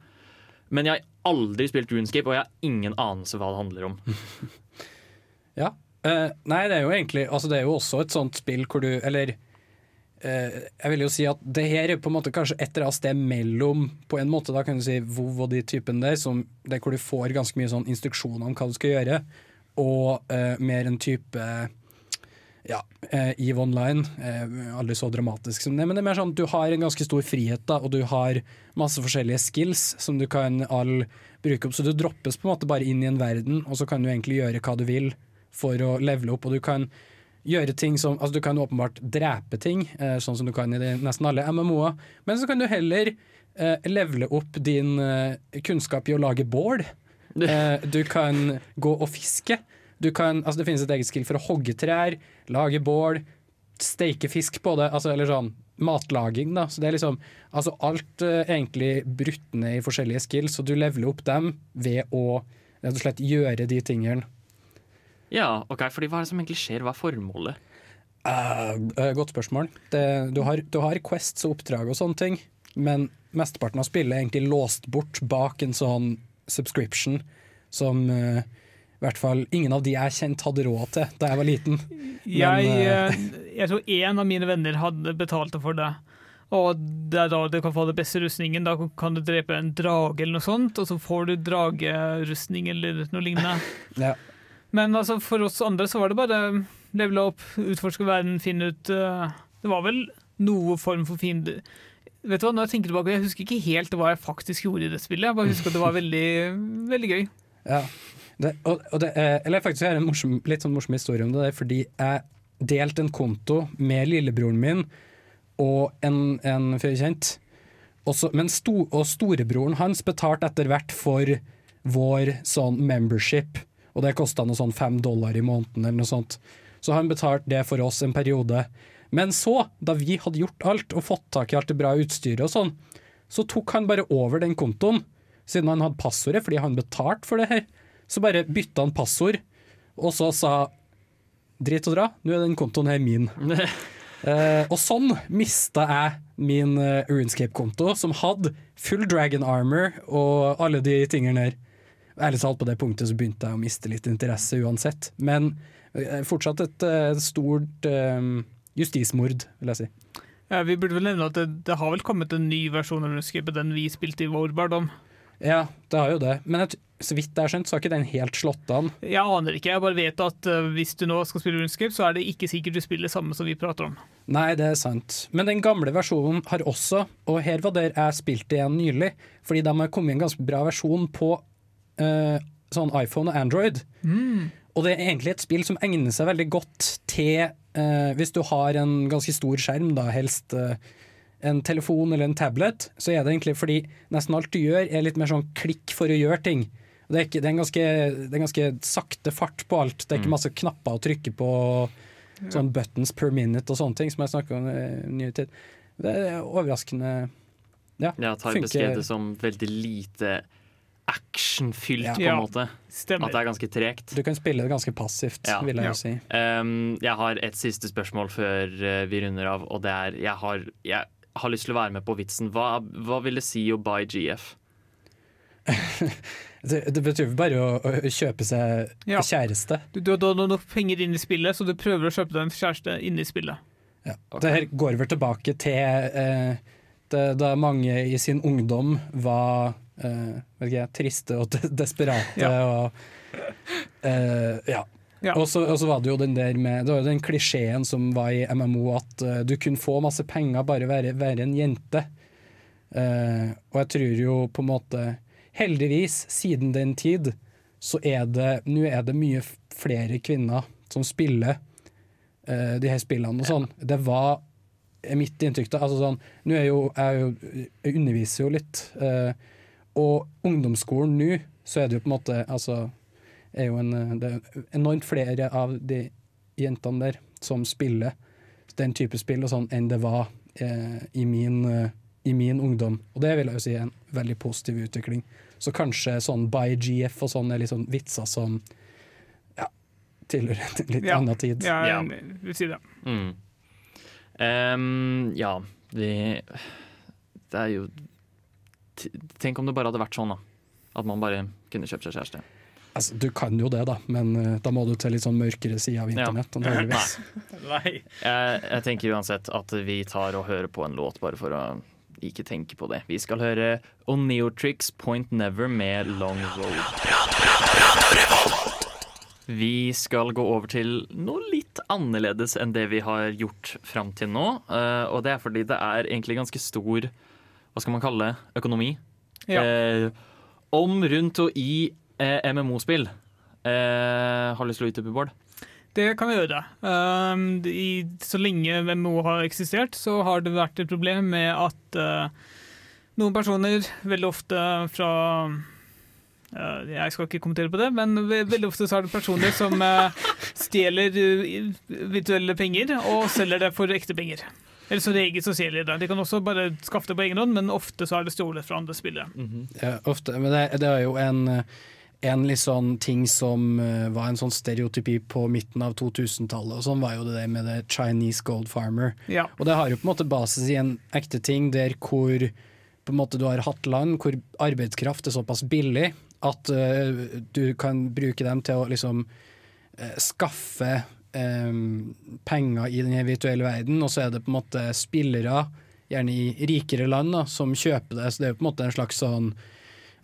Men jeg har aldri spilt Runescape, og jeg har ingen anelse hva det handler om. Ja. Uh, nei, det er jo egentlig altså Det er jo også et sånt spill hvor du Eller jeg vil jo si at det her er på en måte kanskje et eller annet sted mellom På en måte da kan du si Vov og de typene der, som, der hvor du får ganske mye sånn instruksjoner om hva du skal gjøre, og eh, mer en type ja, eh, EVE Online. Eh, aldri så dramatisk som det, men det er mer sånn at du har en ganske stor frihet, da, og du har masse forskjellige skills som du kan all bruke opp. Så du droppes på en måte bare inn i en verden, og så kan du egentlig gjøre hva du vil for å levele opp. Og du kan gjøre ting som Altså, du kan åpenbart drepe ting, eh, sånn som du kan i de, nesten alle MMO-er, men så kan du heller eh, levele opp din eh, kunnskap i å lage bål. Eh, du kan gå og fiske. Du kan, altså det finnes et eget skill for å hogge trær, lage bål, steike fisk på det. Altså, eller sånn matlaging, da. Så det er liksom altså alt uh, egentlig brutt ned i forskjellige skills, og du leveler opp dem ved å rett og slett gjøre de tingene. Ja, ok, fordi Hva er det som egentlig skjer? Hva er formålet? Eh, eh, godt spørsmål. Det, du, har, du har quests og oppdrag og sånne ting, men mesteparten av spillet er egentlig låst bort bak en sånn subscription som uh, i hvert fall ingen av de jeg kjente hadde råd til da jeg var liten. Jeg, Men, eh, jeg tror én av mine venner hadde betalt for det. Og det er da du kan få den beste rustningen. Da kan du drepe en drage eller noe sånt, og så får du dragerustning eller noe lignende. Ja. Men altså, for oss andre så var det bare levele opp, utforske verden, finne ut uh, Det var vel noe form for fiende... Vet du hva, når Jeg tenker tilbake, jeg husker ikke helt hva jeg faktisk gjorde i det spillet. Jeg bare husker at det var veldig, veldig gøy. Ja. Det, og, og det, er- eller faktisk har en morsom, litt sånn morsom historie om det, der, fordi jeg delte en konto med lillebroren min og en, en fyr sto, og storebroren hans betalte etter hvert for vår sånn membership, og det kosta noe sånn fem dollar i måneden eller noe sånt. Så han betalte det for oss en periode. Men så, da vi hadde gjort alt og fått tak i alt det bra utstyret og sånn, så tok han bare over den kontoen, siden han hadde passordet, fordi han betalte for det her. Så bare bytta han passord, og så sa drit og dra, nå er den kontoen her min. Uh, og sånn mista jeg min uh, RuneScape-konto, som hadde full dragon armor og alle de tingene der. Ærlig talt, på det punktet så begynte jeg å miste litt interesse uansett. Men eh, fortsatt et eh, stort eh, justismord, vil jeg si. Ja, vi burde vel nevne at det, det har vel kommet en ny versjon av Runescape, den vi spilte i vår barndom. Ja, det har jo det. Men jeg, så vidt jeg har skjønt, så har ikke den helt slått an. Jeg aner ikke, jeg bare vet at uh, hvis du nå skal spille Runescape, så er det ikke sikkert du spiller det samme som vi prater om. Nei, det er sant. Men den gamle versjonen har også, og her var der jeg spilte igjen nylig, fordi de har kommet en ganske bra versjon på eh, sånn iPhone og Android. Og det er egentlig et spill som egner seg veldig godt til uh, hvis du har en ganske stor skjerm, da helst uh, en telefon eller en tablet, så er det egentlig fordi nesten alt du gjør er litt mer sånn klikk for å gjøre ting. Det er, ikke, det er, en, ganske, det er en ganske sakte fart på alt. Det er ikke masse knapper å trykke på, sånn buttons per minute og sånne ting, som jeg snakka om i nyere tid. Det er overraskende Ja, Jeg tar funker- beskrevet det som veldig lite actionfylt, Ja. på en måte. Stemmer. At det er ganske tregt. Du kan spille det ganske passivt, Ja. vil jeg Ja. jo si. Um, jeg har et siste spørsmål før uh, vi runder av, og det er Jeg har, jeg har lyst til å være med på vitsen. Hva, hva vil det si å buy GF? Det, det betyr bare å, å kjøpe seg Ja. kjæreste. Du, du har da nok penger inn i spillet, så du prøver å kjøpe deg en kjæreste inn i spillet. Ja. Det her går vel tilbake til eh, det, da mange i sin ungdom var vet ikke, triste og de desperate. Ja. Og, uh, ja. Ja. Og så var det jo den der med Det var jo den klisjeen som var i MMO, at uh, du kunne få masse penger bare være, være en jente. Og jeg tror jo på en måte Heldigvis, siden den tid, så er det Nå er det mye flere kvinner som spiller de her spillene og sånn. Det var mitt inntrykk da. Altså sånn, nå er jo, jeg, jo, jeg underviser jo litt, eh, og ungdomsskolen nå, så er det jo på en måte altså, er jo en, eh, det er enormt flere av de jentene der som spiller den type spill og sånn, enn det var eh, i, min, eh, i min ungdom. Og det vil jeg jo si er en veldig positiv utvikling. Så kanskje sånn by GF og sånn er litt sånn vitser som ja, tilhører en litt Ja. annen tid. Ja, Ja. jeg vil si det. Mm. Um, ja, vi Det er jo Tenk om det bare hadde vært sånn, da. At man bare kunne kjøpt seg kjæreste. Altså, du kan jo det, da, men uh, da må du til litt sånn mørkere side av internett. Ja. Nei. Jeg, jeg tenker uansett at vi tar og hører på en låt bare for å ikke tenke på det. Vi skal høre Oneotrix Point Never med Long Road. Vi skal gå over til noe litt annerledes enn det vi har gjort fram til nå. Uh, og det er fordi det er egentlig ganske stor Hva skal man kalle det? Økonomi. Ja. Eh, om, rundt og i eh, MMO-spill. Eh, har du lyst til å utdype, Bård? Det kan vi gjøre. Um, i, så lenge MMO har eksistert, så har det vært et problem med at uh, noen personer, veldig ofte fra uh, Jeg skal ikke kommentere på det, men veldig ofte så er det personer som uh, stjeler virtuelle penger og selger det for ekte penger. Eller som regel så stjeler de. De kan også bare skaffe det på egen hånd, men ofte så er det stjålet fra andre spillere. Ja, ofte, men det, det er jo en, en litt sånn ting som eh, var en sånn stereotypi på midten av 2000-tallet, og sånn var jo det der med det Chinese gold farmer. Ja. Og det har jo på en måte basis i en ekte ting der hvor på en måte du har hatt land hvor arbeidskraft er såpass billig at uh, du kan bruke dem til å liksom uh, skaffe eh, penger i den virtuelle verden, og så er det på en måte spillere, gjerne i rikere land, da, som kjøper det. Så det er jo på en måte en slags sånn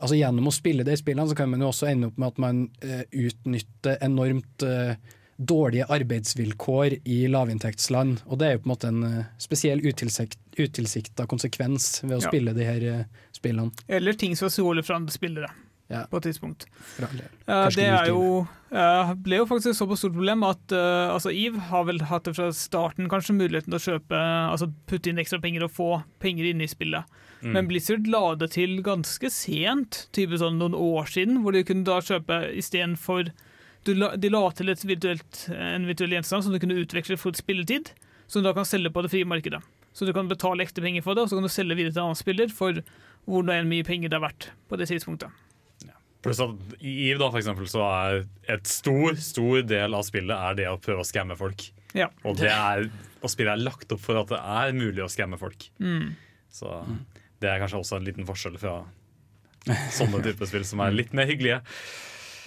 Altså Gjennom å spille de spillene så kan man jo også ende opp med at man eh, utnytter enormt eh, dårlige arbeidsvilkår i lavinntektsland. Og det er jo på en måte en eh, spesiell utilsikta konsekvens ved å Ja. spille de her eh, spillene. Eller ting som er stråler fra andre spillere Ja. på et tidspunkt. Eh, det er jo, uh, ble jo faktisk et såpass stort problem at uh, altså Eve har vel hatt det fra starten kanskje muligheten til å kjøpe, altså putte inn ekstra penger og få penger inne i spillet. Mm. Men Blizzard la det til ganske sent, type sånn noen år siden, hvor de kunne da kjøpe istedenfor De la til et virtuelt, en virtuell gjenstand som du kunne utveksle for spilletid, som du da kan selge på det frie markedet. Så du kan betale ekte penger for det, og så kan du selge videre til en annen spiller for hvor mye penger det er verdt på det tidspunktet. Pluss at i EVE da, for eksempel, så er et stor stor del av spillet er det å prøve å skamme folk. Ja. Og, det er, og spillet er lagt opp for at det er mulig å skamme folk. Mm. Så det er kanskje også en liten forskjell fra sånne typer spill som er litt mer hyggelige.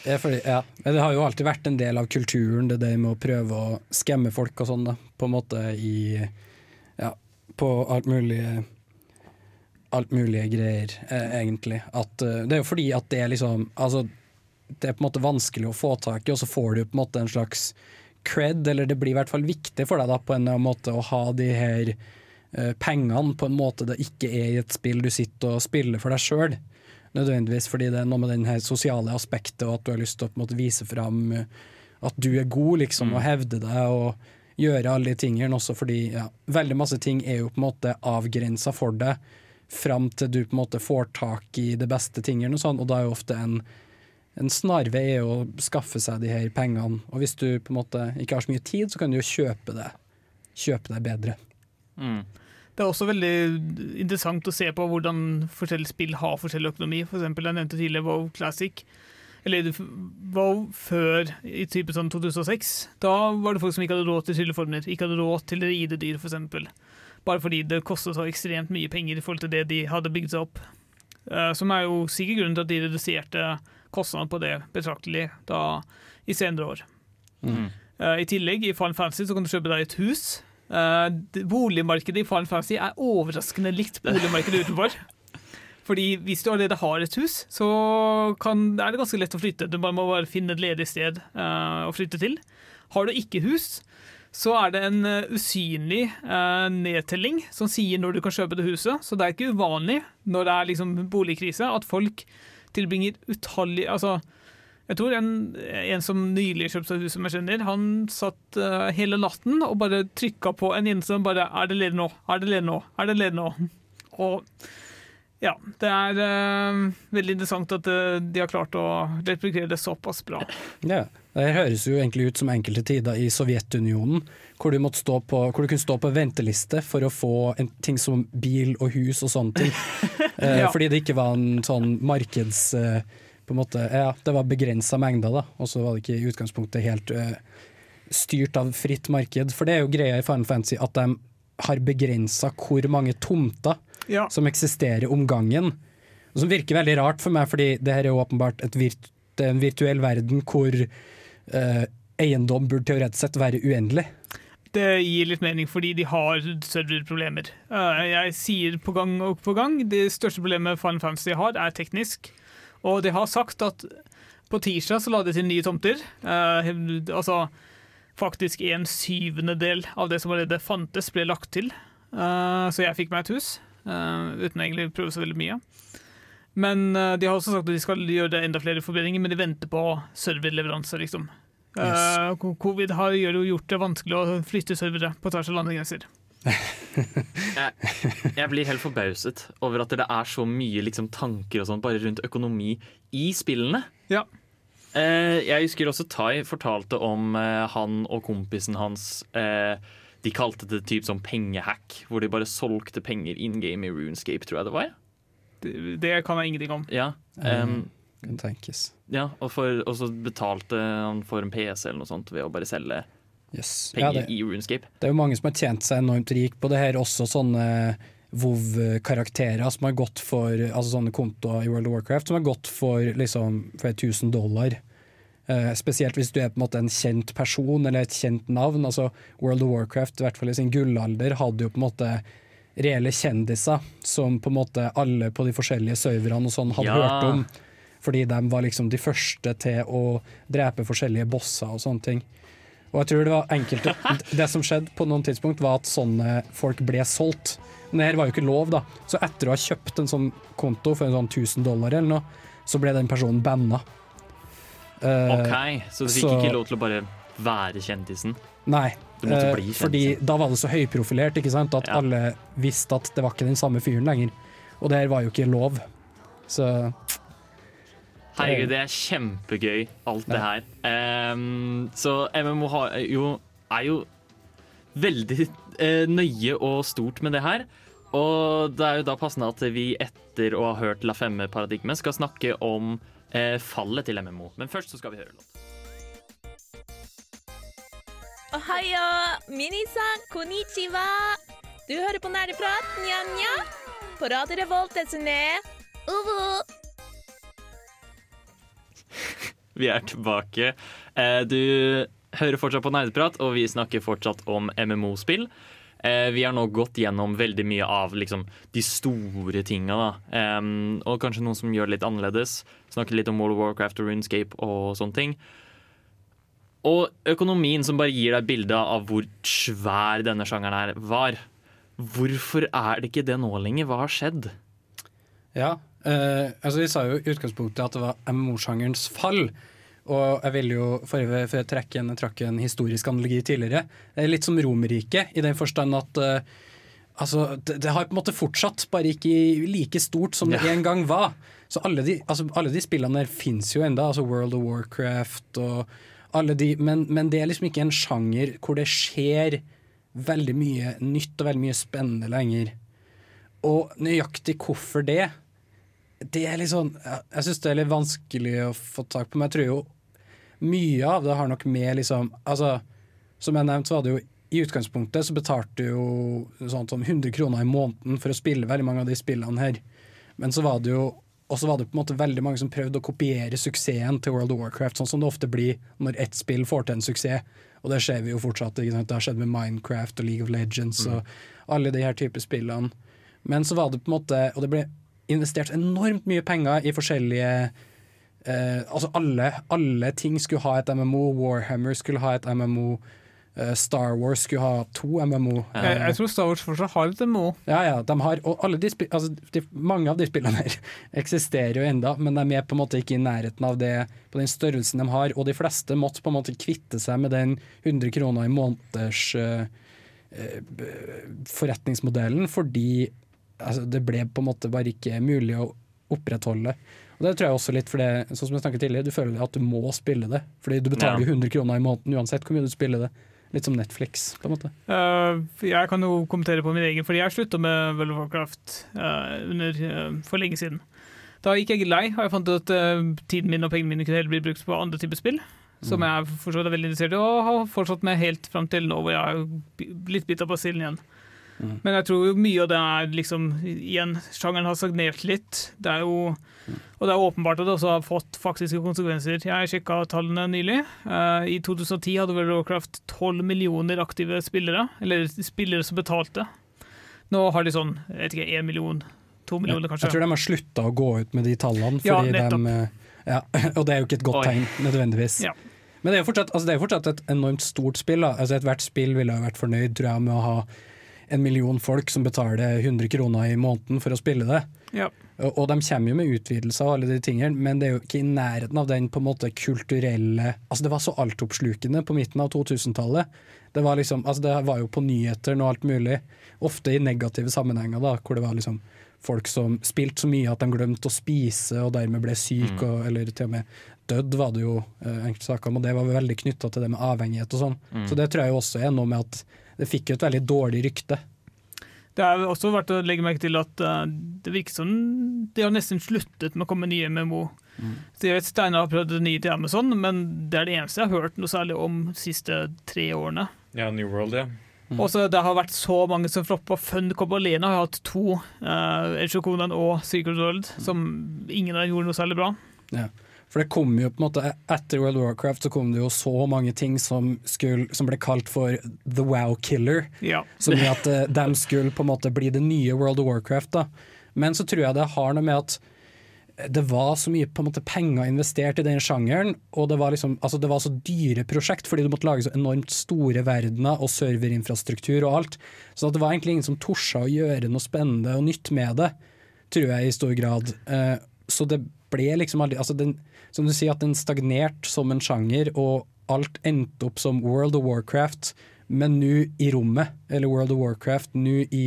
Det, fordi, ja. Det har jo alltid vært en del av kulturen, det der med å prøve å skamme folk og sånn, da. På en måte i Ja, på alt mulig Alt mulige greier, eh, egentlig. At, uh, det er jo fordi at det er liksom Altså, det er på en måte vanskelig å få tak i, og så får du på en måte en slags cred, eller det blir i hvert fall viktig for deg da, på en måte å ha de her uh, pengene på en måte det ikke er i et spill du sitter og spiller for deg sjøl. Nødvendigvis fordi det er noe med den her sosiale aspektet, og at du har lyst til å på en måte vise fram eh, at du er god, liksom, og hevde deg og gjøre alle de tingene. Også fordi ja, veldig masse ting er jo på en måte avgrensa for deg fram til du på en måte får tak i det beste tingene, og sånn, og da er jo ofte en en snarvei å skaffe seg de her pengene, og hvis du på en måte ikke har så mye tid, så kan du jo kjøpe det. Kjøpe deg bedre. Mm. Det er også veldig interessant å se på hvordan forskjellige spill har forskjellig økonomi. For eksempel, jeg nevnte tidligere WoW Classic. Eller WoW før i type sånn 2006. Da var det folk som ikke hadde råd til trylleformler. Ikke hadde råd til ridedyr, eksempel. Bare fordi det kostet så ekstremt mye penger i forhold til det de hadde bygd seg opp. Eh, Som er jo sikkert grunnen til at de reduserte kostnadene på det betraktelig da i senere år. Mm. Eh, I tillegg, i Final Fantasy så kan du kjøpe deg et hus. Eh, boligmarkedet i Final Fantasy er overraskende likt boligmarkedet utenfor. Fordi hvis du allerede har et hus, så kan, er det ganske lett å flytte. Du bare må bare finne et ledig sted uh, å flytte til. Har du ikke hus, så er det en eh, usynlig eh, nedtelling som sier når du kan kjøpe det huset. Så det er ikke uvanlig når det er liksom boligkrise at folk tilbringer utallige Altså, jeg tror en, en som nylig kjøpte seg hus som jeg kjenner, han satt eh, hele natten og bare trykka på en eneste bare Er det ledig nå? Er det ledig nå? Er det ledig nå? Og ja, det er uh, veldig interessant at uh, de har klart å replikere det såpass bra. Ja. Det høres jo egentlig ut som enkelte tider i Sovjetunionen, hvor du, på, hvor du kunne stå på venteliste for å få en ting som bil og hus og sånne ting. Eh, Ja. Fordi det ikke var en sånn markeds... på en måte, ja, Det var begrensa mengder, da, og så var det ikke i utgangspunktet helt styrt av fritt marked. For det er jo greia i Final Fantasy at de har begrensa hvor mange tomter Ja. som eksisterer om gangen. Og som virker veldig rart for meg, fordi det her er åpenbart et virt, er en virtuell verden hvor eh, eiendom burde teoretisk sett være uendelig. Det gir litt mening, fordi de har serverproblemer. Eh, Jeg sier på gang og på gang, det største problemet Fun Fantasy har, er teknisk. Og de har sagt at på tirsdag så la de til nye tomter. Eh, altså faktisk en syvendedel av det som allerede fantes, ble lagt til. Uh, så jeg fikk meg et hus, eh, uten å egentlig prøve så veldig mye. Men eh, de har også sagt at de skal gjøre det enda flere forbedringer, men de venter på serverleveranser, liksom. Yes. co- Covid har jo gjort det vanskelig å flytte servere på tvers av landegrenser. Jeg blir helt forbauset over at det er så mye liksom, tanker og sånn bare rundt økonomi i spillene. Ja. Eh, jeg husker også Tai fortalte om eh, han og kompisen hans eh, De kalte det typ sånn pengehack, hvor de bare solgte penger in game i Runescape, tror jeg det var. Det, det kan jeg ingenting om. Ja, em, Kan tenkes. ja og, for, og så betalte han for en PC eller noe sånt ved å bare selge Yes. Ja, penger det, i Runescape. det er jo mange som har tjent seg enormt rik på det her, også sånne Vov-karakterer som har gått for Altså sånne kontoer i World of Warcraft som har gått for liksom flere tusen dollar. Eh, spesielt hvis du er på en måte en kjent person eller et kjent navn. Altså World of Warcraft, i hvert fall i sin gullalder, hadde jo på en måte reelle kjendiser som på en måte alle på de forskjellige serverne og sånn hadde Ja. hørt om. Fordi de var liksom de første til å drepe forskjellige bosser og sånne ting. Og jeg tror det var enkelte Det som skjedde på noen tidspunkt, var at sånne folk ble solgt. Men det her var jo ikke lov, da. Så etter å ha kjøpt en sånn konto for en sånn 1000 dollar eller noe, så ble den personen banna. Eh, OK, så du fikk så- ikke lov til å bare være kjendisen? Nei, eh, bli fordi da var det så høyprofilert ikke sant? at Ja. alle visste at det var ikke den samme fyren lenger. Og det her var jo ikke lov. Så Herregud, det er kjempegøy, alt det her. Um, så MMO har, jo, er jo veldig uh, nøye og stort med det her. Og det er jo da passende at vi etter å ha hørt La Femme-paradigmet skal snakke om eh, fallet til MMO. Men først så skal vi høre låt. Ohayo, minisan, konnichiwa. Du hører på Nerdeprat, nja-nja. På Radio Revolt, SNE. Uvu. Vi er tilbake. Eh, Du hører fortsatt på Nerdeprat, og vi snakker fortsatt om MMO-spill. Eh, Vi har nå gått gjennom veldig mye av liksom, de store tinga. Em, og kanskje noen som gjør det litt annerledes. Snakker litt om World of Warcraft og Runescape og sånne ting. Og økonomien som bare gir deg bilde av hvor svær denne sjangeren her var. Hvorfor er det ikke det nå lenger? Hva har skjedd? ja. eh, altså Vi sa jo i utgangspunktet at det var MMO-sjangerens fall. Og jeg vil jo, for, jeg trekke en, trakk en historisk analogi tidligere, er litt som Romerriket, i den forstand at uh, altså, det, det har på en måte fortsatt, bare ikke like stort som det Ja. en gang var. Så alle de, altså, alle de spillene der fins jo enda, altså World of Warcraft og alle de, men, men det er liksom ikke en sjanger hvor det skjer veldig mye nytt og veldig mye spennende lenger. Og nøyaktig hvorfor det, det er litt sånn Jeg, jeg syns det er litt vanskelig å få tak på, men jeg tror jo mye av det har nok med liksom Altså, som jeg nevnte, så var det jo i utgangspunktet så betalte du jo sånn som 100 kroner i måneden for å spille veldig mange av de spillene her. Men så var det jo og så var det på en måte veldig mange som prøvde å kopiere suksessen til World of Warcraft, sånn som det ofte blir når ett spill får til en suksess. Og det ser vi jo fortsatt. Det har skjedd med Minecraft og League of Legends og alle de her type spillene. Men så var det på en måte Og det ble investert enormt mye penger i forskjellige eh, Altså alle, alle ting skulle ha et MMO. Warhammer skulle ha et MMO. eh, Star Wars skulle ha to MMO. Jeg, jeg tror Star Wars fortsatt har et MMO. Ja, ja, de har, og alle de, altså, de, mange av de spillene her eksisterer jo enda, men de er på en måte ikke i nærheten av det på den størrelsen de har, og de fleste måtte på en måte kvitte seg med den 100 kroner i måneders uh, forretningsmodellen, fordi altså, det ble på en måte bare ikke mulig å opprettholde. Og det tror jeg også litt for sånn som jeg snakket tidligere, du føler at du må spille det, fordi du betaler jo 100 kroner i måneden uansett hvor mye du spiller det. Litt som Netflix, på en måte. Uh, jeg kan jo kommentere på min egen, fordi jeg slutta med World of Warcraft uh, under, uh, for lenge siden. Da gikk jeg lei, og jeg fant ut at tiden min og pengene mine kunne heller bli brukt på andre typer spill. Som Mm. jeg for så er veldig interessert i, og har fortsatt med helt fram til nå, hvor jeg er litt bitt av basillen igjen. Mm. Men jeg tror jo mye av det er liksom Igjen, sjangeren har stagnert litt. Det er jo Og det er åpenbart at det også har fått faktiske konsekvenser. Jeg sjekka tallene nylig. Uh, I 2010 hadde World of Warcraft 12 millioner aktive spillere, eller spillere som betalte. Nå har de sånn, jeg vet ikke, 1 million, 2 millioner kanskje. Jeg tror de har slutta å gå ut med de tallene, Ja, fordi nettopp. de eh, ja, Og det er jo ikke et godt Oi. tegn, nødvendigvis. Ja. Men det er jo fortsatt, altså det er fortsatt et enormt stort spill. Da. Altså Ethvert spill ville ha vært fornøyd tror jeg, med å ha en million folk som betaler 100 kroner i måneden for å spille det. Ja. Og, og de kommer jo med utvidelser og alle de tingene, men det er jo ikke i nærheten av den på en måte kulturelle Altså Det var så altoppslukende på midten av 2000-tallet. Det var liksom, altså det var jo på nyheter og alt mulig, ofte i negative sammenhenger, da, hvor det var liksom folk som spilte så mye at de glemte å spise og dermed ble syke, Mm. og, eller til og med dødd var det jo eh, enkelte saker om, og det var veldig knytta til det med avhengighet og sånn. Mm. Så det tror jeg jo også er noe med at det fikk jo et veldig dårlig rykte. Det er også verdt å legge merke til at eh, det virker som de har nesten sluttet med å komme nye MMO. Så jeg vet Steinar har prøvd det nye til Amazon, men det er det eneste jeg har hørt noe særlig om de siste tre årene. Ja, New World, ja. Mm. Også, Det har vært så mange som floppa. Funcom alene har hatt to, uh, Edge of Conan og Secret World, som ingen av dem gjorde noe særlig bra. Ja. For det kom jo på en måte Etter World of Warcraft så kom det jo så mange ting som, skulle, som ble kalt for The Wow Killer. Ja. Som gjør at uh, de skulle på en måte bli det nye World of Warcraft. da. Men så tror jeg det har noe med at det var så mye på en måte penger investert i den sjangeren, og det var, liksom, altså det var så dyre prosjekt fordi du måtte lage så enormt store verdener og serverinfrastruktur og alt. Så det var egentlig ingen som torde å gjøre noe spennende og nytt med det, tror jeg i stor grad. Eh, så det ble liksom aldri altså den, Som du sier, at den stagnerte som en sjanger, og alt endte opp som World of Warcraft, men nå i rommet, eller World of Warcraft nå i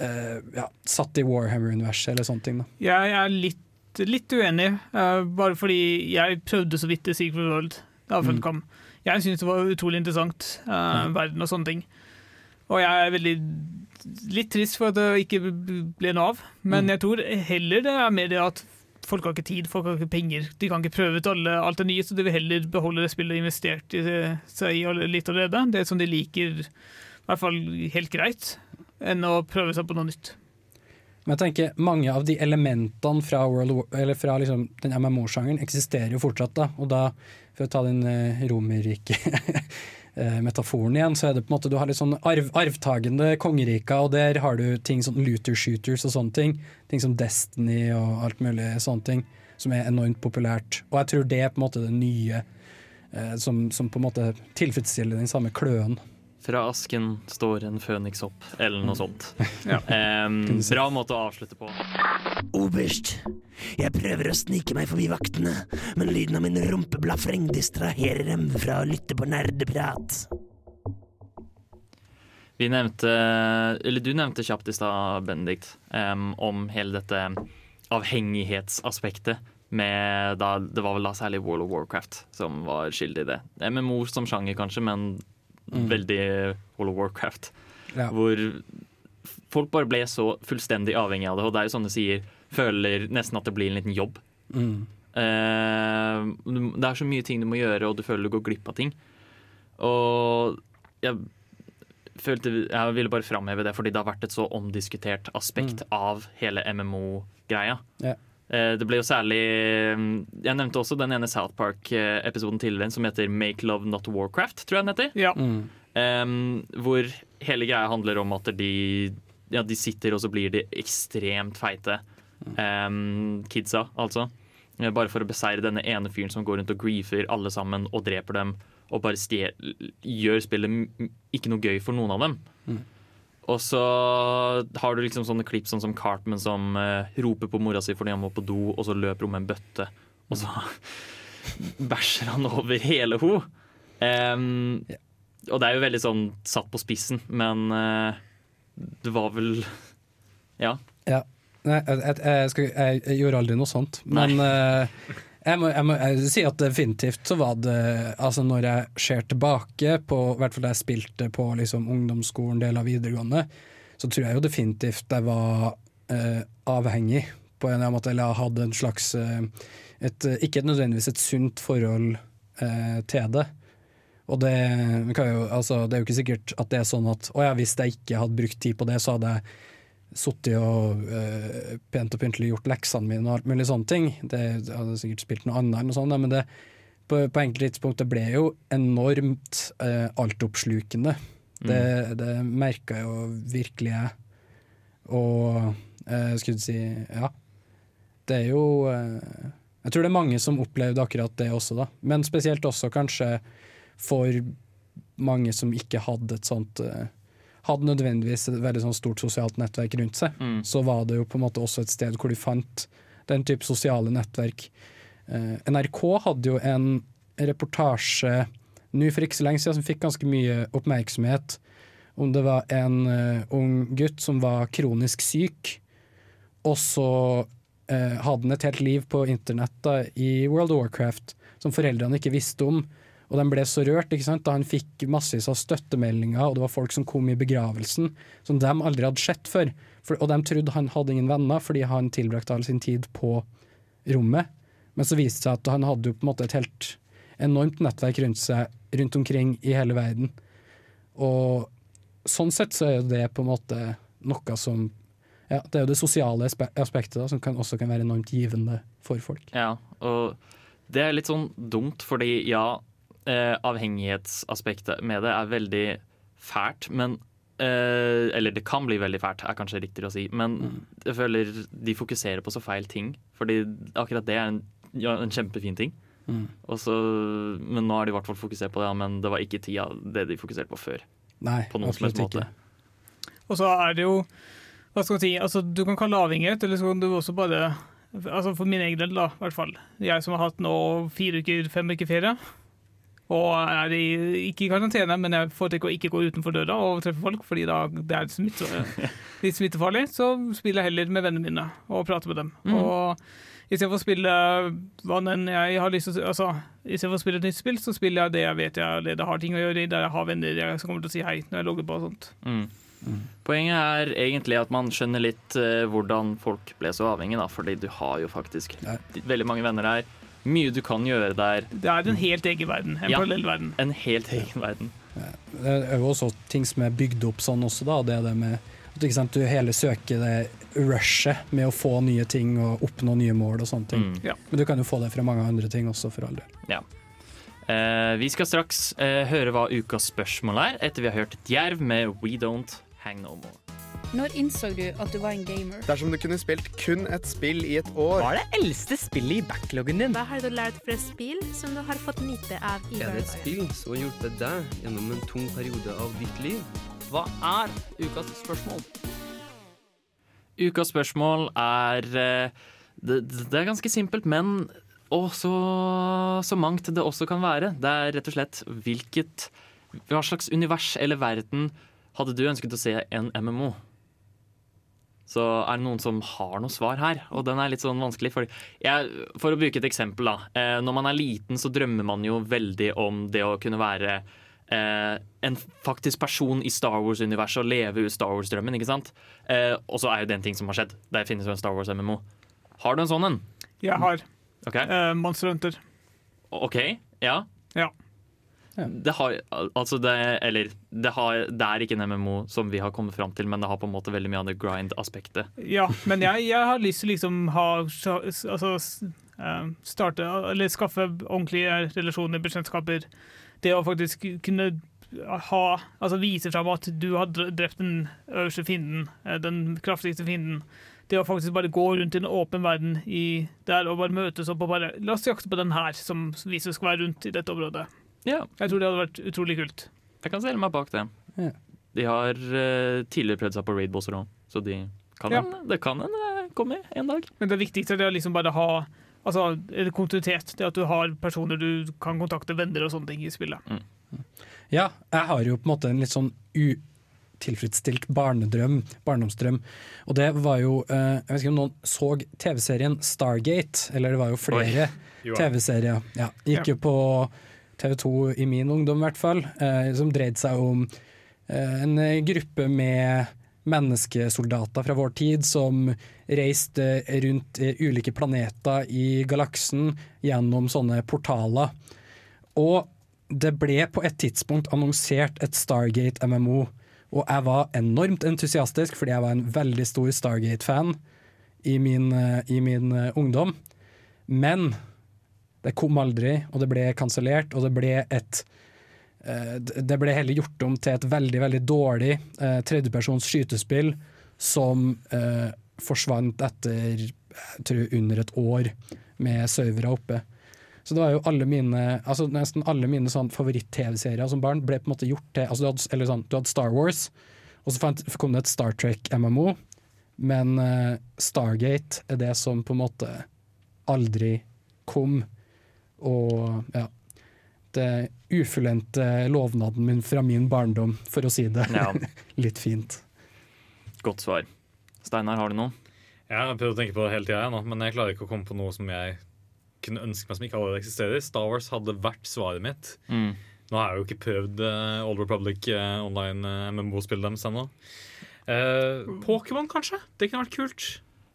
uh, ja, satt i Warhammer-universet eller sånne ting. da. Jeg er litt, litt uenig, uh, bare fordi jeg prøvde så vidt i Secret World da Mm. Jeg syns det var utrolig interessant, uh, mm. verden og sånne ting. Og jeg er veldig litt trist for at det ikke ble noe av, men Mm. jeg tror heller det er mer det at folk har ikke tid, folk har ikke penger. De kan ikke prøve ut alle, alt det nye, så de vil heller beholde det spillet investert i seg i litt allerede. Det som de liker, i hvert fall helt greit, enn å prøve seg på noe nytt. Men jeg tenker mange av de elementene fra, World fra liksom den MMO-sjangeren eksisterer jo fortsatt. da, og da, For å ta den uh, romerrike eh, metaforen igjen, så er det på en måte du har litt sånn arv, arvtagende kongeriker, og der har du ting som Luther shooters og sånne ting. Ting som Destiny og alt mulig sånne ting, som er enormt populært. Og jeg tror det er på en måte det nye eh, som, som på en måte tilfredsstiller den samme kløen. Fra asken står en føniks opp, eller noe sånt. Ja. Um, bra måte å avslutte på. Oberst, jeg prøver å snike meg forbi vaktene, men lyden av min rumpeblafreng distraherer dem fra å lytte på nerdeprat. Vi nevnte, eller Du nevnte kjapt i stad, Benedikt, um, om hele dette avhengighetsaspektet. Med da, det var vel da særlig World of Warcraft som var skyldig i det. MMO som sjanger, kanskje, men Mm. veldig World of Warcraft. Ja. Hvor folk bare ble så fullstendig avhengig av det. Og det er jo sånn du sier, føler nesten at det blir en liten jobb. Mm. Eh, det er så mye ting du må gjøre, og du føler du går glipp av ting. Og jeg følte Jeg ville bare framheve det, fordi det har vært et så omdiskutert aspekt av hele MMO-greia. Ja. Eh, Det ble jo særlig Jeg nevnte også den ene South Park-episoden tidligere som heter Make Love Not Warcraft, tror jeg den heter. Ja. Mm. Um, hvor hele greia handler om at de, ja, de sitter og så blir de ekstremt feite. Um, kidsa, altså. Eh, Bare for å beseire denne ene fyren som går rundt og griefer alle sammen og dreper dem. Og bare stjer, gjør spillet ikke noe gøy for noen av dem. Mm. Og så har du liksom sånne klipp sånn som Cartman som uh, roper på mora si fordi han må på do, og så løper hun med en bøtte. Og så bæsjer han over hele ho. ja. Og det er jo veldig sånn satt på spissen, men uh, det var vel Ja. Ja. Nei, jeg, jeg, jeg, jeg, gjorde aldri noe sånt. Men eh, jeg, må, jeg må jeg si at definitivt så var det Altså når jeg ser tilbake på I hvert fall da jeg spilte på liksom, ungdomsskolen, del av videregående, så tror jeg jo definitivt jeg var eh, avhengig på en eller annen måte. Eller jeg hadde en slags eh, et, Ikke nødvendigvis et sunt forhold eh, til det. Og det, jo, altså, det er jo ikke sikkert at det er sånn at å ja, hvis jeg ikke hadde brukt tid på det, så hadde jeg sittet og uh, pent og pyntelig gjort leksene mine og alt mulig sånne ting. Det, jeg hadde sikkert spilt noe annet, eller noe sånt, men det, på, på enkelte tidspunkt det ble jo enormt uh, altoppslukende. Det, det merka jo virkelig jeg. Og uh, skulle du si ja. Det er jo uh, Jeg tror det er mange som opplevde akkurat det også, da. Men spesielt også kanskje for mange som ikke hadde et sånt øh, hadde nødvendigvis et veldig sånn stort sosialt nettverk rundt seg, Mm. så var det jo på en måte også et sted hvor de fant den type sosiale nettverk. Eh, NRK hadde jo en reportasje nå for ikke så lenge siden som fikk ganske mye oppmerksomhet, om det var en uh, ung gutt som var kronisk syk, og så uh, hadde han et helt liv på internett da, i World of Warcraft som foreldrene ikke visste om. Og de ble så rørt ikke sant? da han fikk massevis av støttemeldinger, og det var folk som kom i begravelsen som de aldri hadde sett før. For, og de trodde han hadde ingen venner fordi han tilbrakte all sin tid på rommet. Men så viste det seg at han hadde jo på en måte et helt enormt nettverk rundt seg rundt omkring i hele verden. Og sånn sett så er det på en måte noe som ja, Det er jo det sosiale aspektet da, som kan, også kan være enormt givende for folk. Ja, og det er litt sånn dumt, fordi ja, eh, avhengighetsaspektet med det er veldig fælt, men eh, Eller det kan bli veldig fælt, er kanskje riktigere å si, men jeg føler de fokuserer på så feil ting. Fordi akkurat det er en, ja, en kjempefin ting. Mm. Også, men nå har de i hvert fall fokusert på det, ja, men det var ikke tida det de fokuserte på før. Nei, på noen absolutt måte. ikke. Og så er det jo Hva skal man si altså, Du kan kalle det avhengighet, eller så kan du også bare Altså For min egen del, da, i hvert fall. Jeg som har hatt nå fire uker, fem uker ferie. Og er i, ikke i karantene, men jeg foretrekker å ikke gå utenfor døra og treffe folk, fordi da det er smitt, litt smittefarlig. Så spiller jeg heller med vennene mine og prater med dem. Mm. Og istedenfor å spille hva enn jeg har lyst til å altså, Istedenfor å spille et nytt spill, så spiller jeg det jeg vet jeg allerede har ting å gjøre i, der jeg har venner jeg som kommer til å si hei når jeg logger på og sånt. Mm. Poenget er egentlig at man skjønner litt eh, hvordan folk ble så avhengige, da, fordi du har jo faktisk veldig mange venner her. Mye du kan gjøre der. Det er en helt egen verden. En Ja. parallell verden. En helt egen verden. Det er jo også ting som er bygd opp sånn også, da. Det er det med at ikke sant, du hele søker det rushet med å få nye ting og oppnå nye mål og sånne ting. Mm. Ja. Men du kan jo få det fra mange andre ting også, for all del. Ja. Eh, vi skal straks eh, høre hva ukas spørsmål er, etter vi har hørt Djerv med We Don't Hang No More. Når innså du at du var en gamer? Dersom du kunne spilt kun et spill i et år Hva er det eldste spillet i backloggen din? Hva har du lært fra spill som du har fått nyte av i Er det et spill som har hjulpet deg gjennom en tung periode av ditt liv? Hva er ukas spørsmål? Ukas spørsmål er eh, det, det er ganske simpelt, men også så mangt det også kan være. Det er rett og slett hvilket Hva slags univers eller verden hadde du ønsket å se en MMO? Så er det noen som har noe svar her, og den er litt sånn vanskelig. For, jeg, for å bruke et eksempel, da. Eh, når man er liten, så drømmer man jo veldig om det å kunne være eh, en faktisk person i Star Wars-universet og leve ut Star Wars-drømmen. ikke sant? Eh, og så er jo det en ting som har skjedd. Der finnes jo en Star Wars-MMO. Har du en sånn en? Jeg har Ok. eh, Monster Hunter. OK, ja. Ja. Det har altså det Eller det, har, det er ikke en MMO som vi har kommet fram til, men det har på en måte veldig mye av det grind-aspektet. Ja, men jeg, jeg har lyst til liksom ha Altså eh, starte Eller skaffe ordentlige relasjoner, bekjentskaper. Det å faktisk kunne ha Altså vise fram at du har drept den øverste fienden, eh, den kraftigste fienden. Det å faktisk bare gå rundt i en åpen verden i der og bare møtes opp og bare La oss jakte på den her, som vi som skal være rundt i dette området. Ja. Jeg tror det hadde vært utrolig kult. Jeg kan stille meg bak det. Ja. De har eh, tidligere prøvd seg på raid-bosser òg, så de kan Ja. en, det kan hende komme en dag. Men det viktigste er det å liksom bare ha altså, kontinuitet. Det at du har personer du kan kontakte, venner og sånne ting i spillet. Ja, jeg har jo på en måte en litt sånn utilfredsstilt barnedrøm, barndomsdrøm. Og det var jo eh, Jeg vet ikke om noen så TV-serien Stargate, eller det var jo flere TV-serier. Ja, gikk Ja. jo på TV2 i min ungdom, i hvert fall, eh, som dreide seg om eh, en gruppe med menneskesoldater fra vår tid som reiste rundt eh, ulike planeter i galaksen gjennom sånne portaler. Og det ble på et tidspunkt annonsert et Stargate MMO, og jeg var enormt entusiastisk fordi jeg var en veldig stor Stargate-fan i eh, i min eh, ungdom. Men det kom aldri, og det ble kansellert, og det ble et eh, Det ble heller gjort om til et veldig, veldig dårlig eh, tredjepersons skytespill som eh, forsvant etter jeg tror under et år med servere oppe. Så det var jo alle mine altså Nesten alle mine sånn favoritt-TV-serier som barn ble på en måte gjort til altså du, hadde, eller sånn, du hadde Star Wars, og så fant, kom det et Star Trek MMO, men eh, Stargate er det som på en måte aldri kom. Og ja Det ufullendte lovnaden min fra min barndom, for å si det Ja. litt fint. Godt svar. Steinar, har du noe? Jeg har prøvd å tenke på det hele tida, nå, men jeg klarer ikke å komme på noe som jeg kunne ønske meg som ikke allerede eksisterer. Star Wars hadde vært svaret mitt. Mm. Nå har jeg jo ikke prøvd uh, Old Republic uh, online uh, MMO-spillet deres ennå. Uh, Pokémon, kanskje? Det kunne vært kult.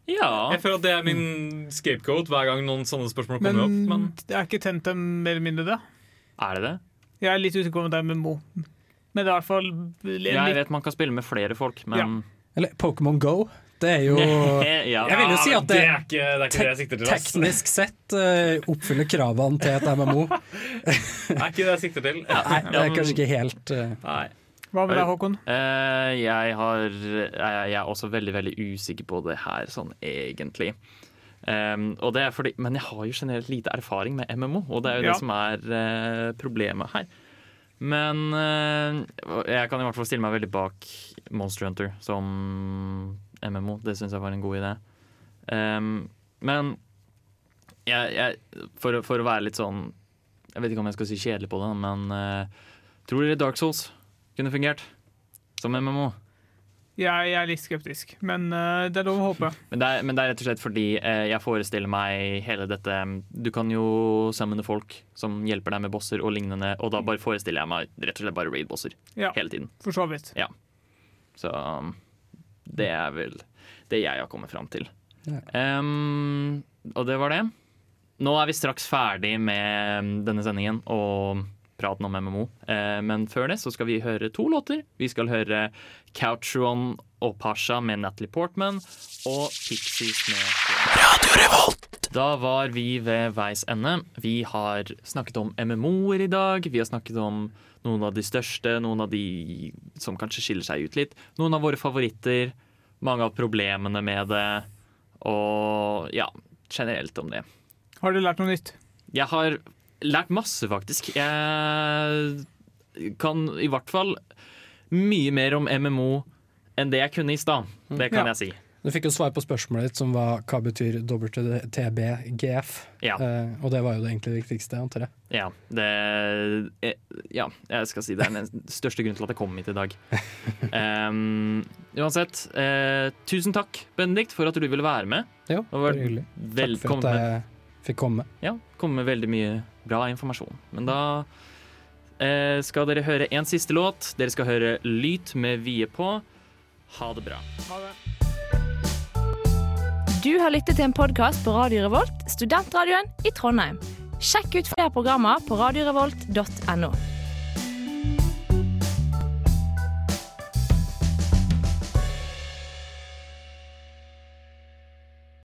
Ja. Jeg føler at det er min scapegoat hver gang noen sånne spørsmål Men, kommer opp. Men det er ikke Tentem mer eller mindre det? Er det det? Jeg er litt usikker på om det er MMO. Men det er i hvert fall Jeg vet man kan spille med flere folk, men Eller Pokémon Go. Det er jo Ja. Jeg vil jo si at det, det er ikke det, er ikke det jeg sikter til. teknisk sett uh, oppfyller kravene til et MMO. Det er ikke det jeg sikter til. Nei, det er kanskje ikke helt uh, Nei. Hva med deg, Håkon? Uh, jeg, har, jeg, jeg er også veldig veldig usikker på det her, sånn egentlig. Um, fordi, men jeg har jo generelt lite erfaring med MMO, og det er jo Ja. det som er uh, problemet her. Men uh, jeg kan i hvert fall stille meg veldig bak Monster Hunter som MMO. Det syns jeg var en god idé. Um, men jeg, jeg, for, for å være litt sånn Jeg vet ikke om jeg skal si kjedelig på det, men uh, tror dere Dark Souls kunne fungert som MMO? Jeg, jeg er litt skeptisk, men uh, det er lov å håpe. Men det, er, men det er rett og slett fordi uh, jeg forestiller meg hele dette Du kan jo summone folk som hjelper deg med bosser og lignende, og da bare forestiller jeg meg rett og slett bare raid-bosser Ja. hele tiden. For så vidt. Ja. Så um, det er vel det jeg har kommet fram til. Ja. Um, og det var det. Nå er vi straks ferdig med um, denne sendingen og praten om MMO. Eh, men før det så skal vi høre to låter. Vi skal høre Couchron og Pasha med Natalie Portman og Pixies med Radio Revolt. Da var vi ved veis ende. Vi har snakket om MMO-er i dag. Vi har snakket om noen av de største, noen av de som kanskje skiller seg ut litt. Noen av våre favoritter, mange av problemene med det, og ja, generelt om det. Har du lært noe nytt? Jeg har lært masse, faktisk. Jeg kan i hvert fall mye mer om MMO enn det jeg kunne i stad. Det kan Ja. jeg si. Du fikk jo svar på spørsmålet ditt, som var hva betyr WTBGF? Ja. Eh, og det var jo det egentlig viktigste, antar jeg. Ja, det eh, Ja, jeg skal si det er den største grunnen til at jeg kom hit i dag. Um, uansett, eh, tusen takk, Benedikt, for at du ville være med. Jo, Det var hyggelig. Takk for at jeg fikk komme. Ja, komme med veldig mye bra informasjon. Men da eh, skal dere høre en siste låt. Dere skal høre Lyt med Vie på. Ha det bra. Ha det. Du har lyttet til en podkast på Radio Revolt, studentradioen i Trondheim. Sjekk ut flere programmer på radiorevolt.no.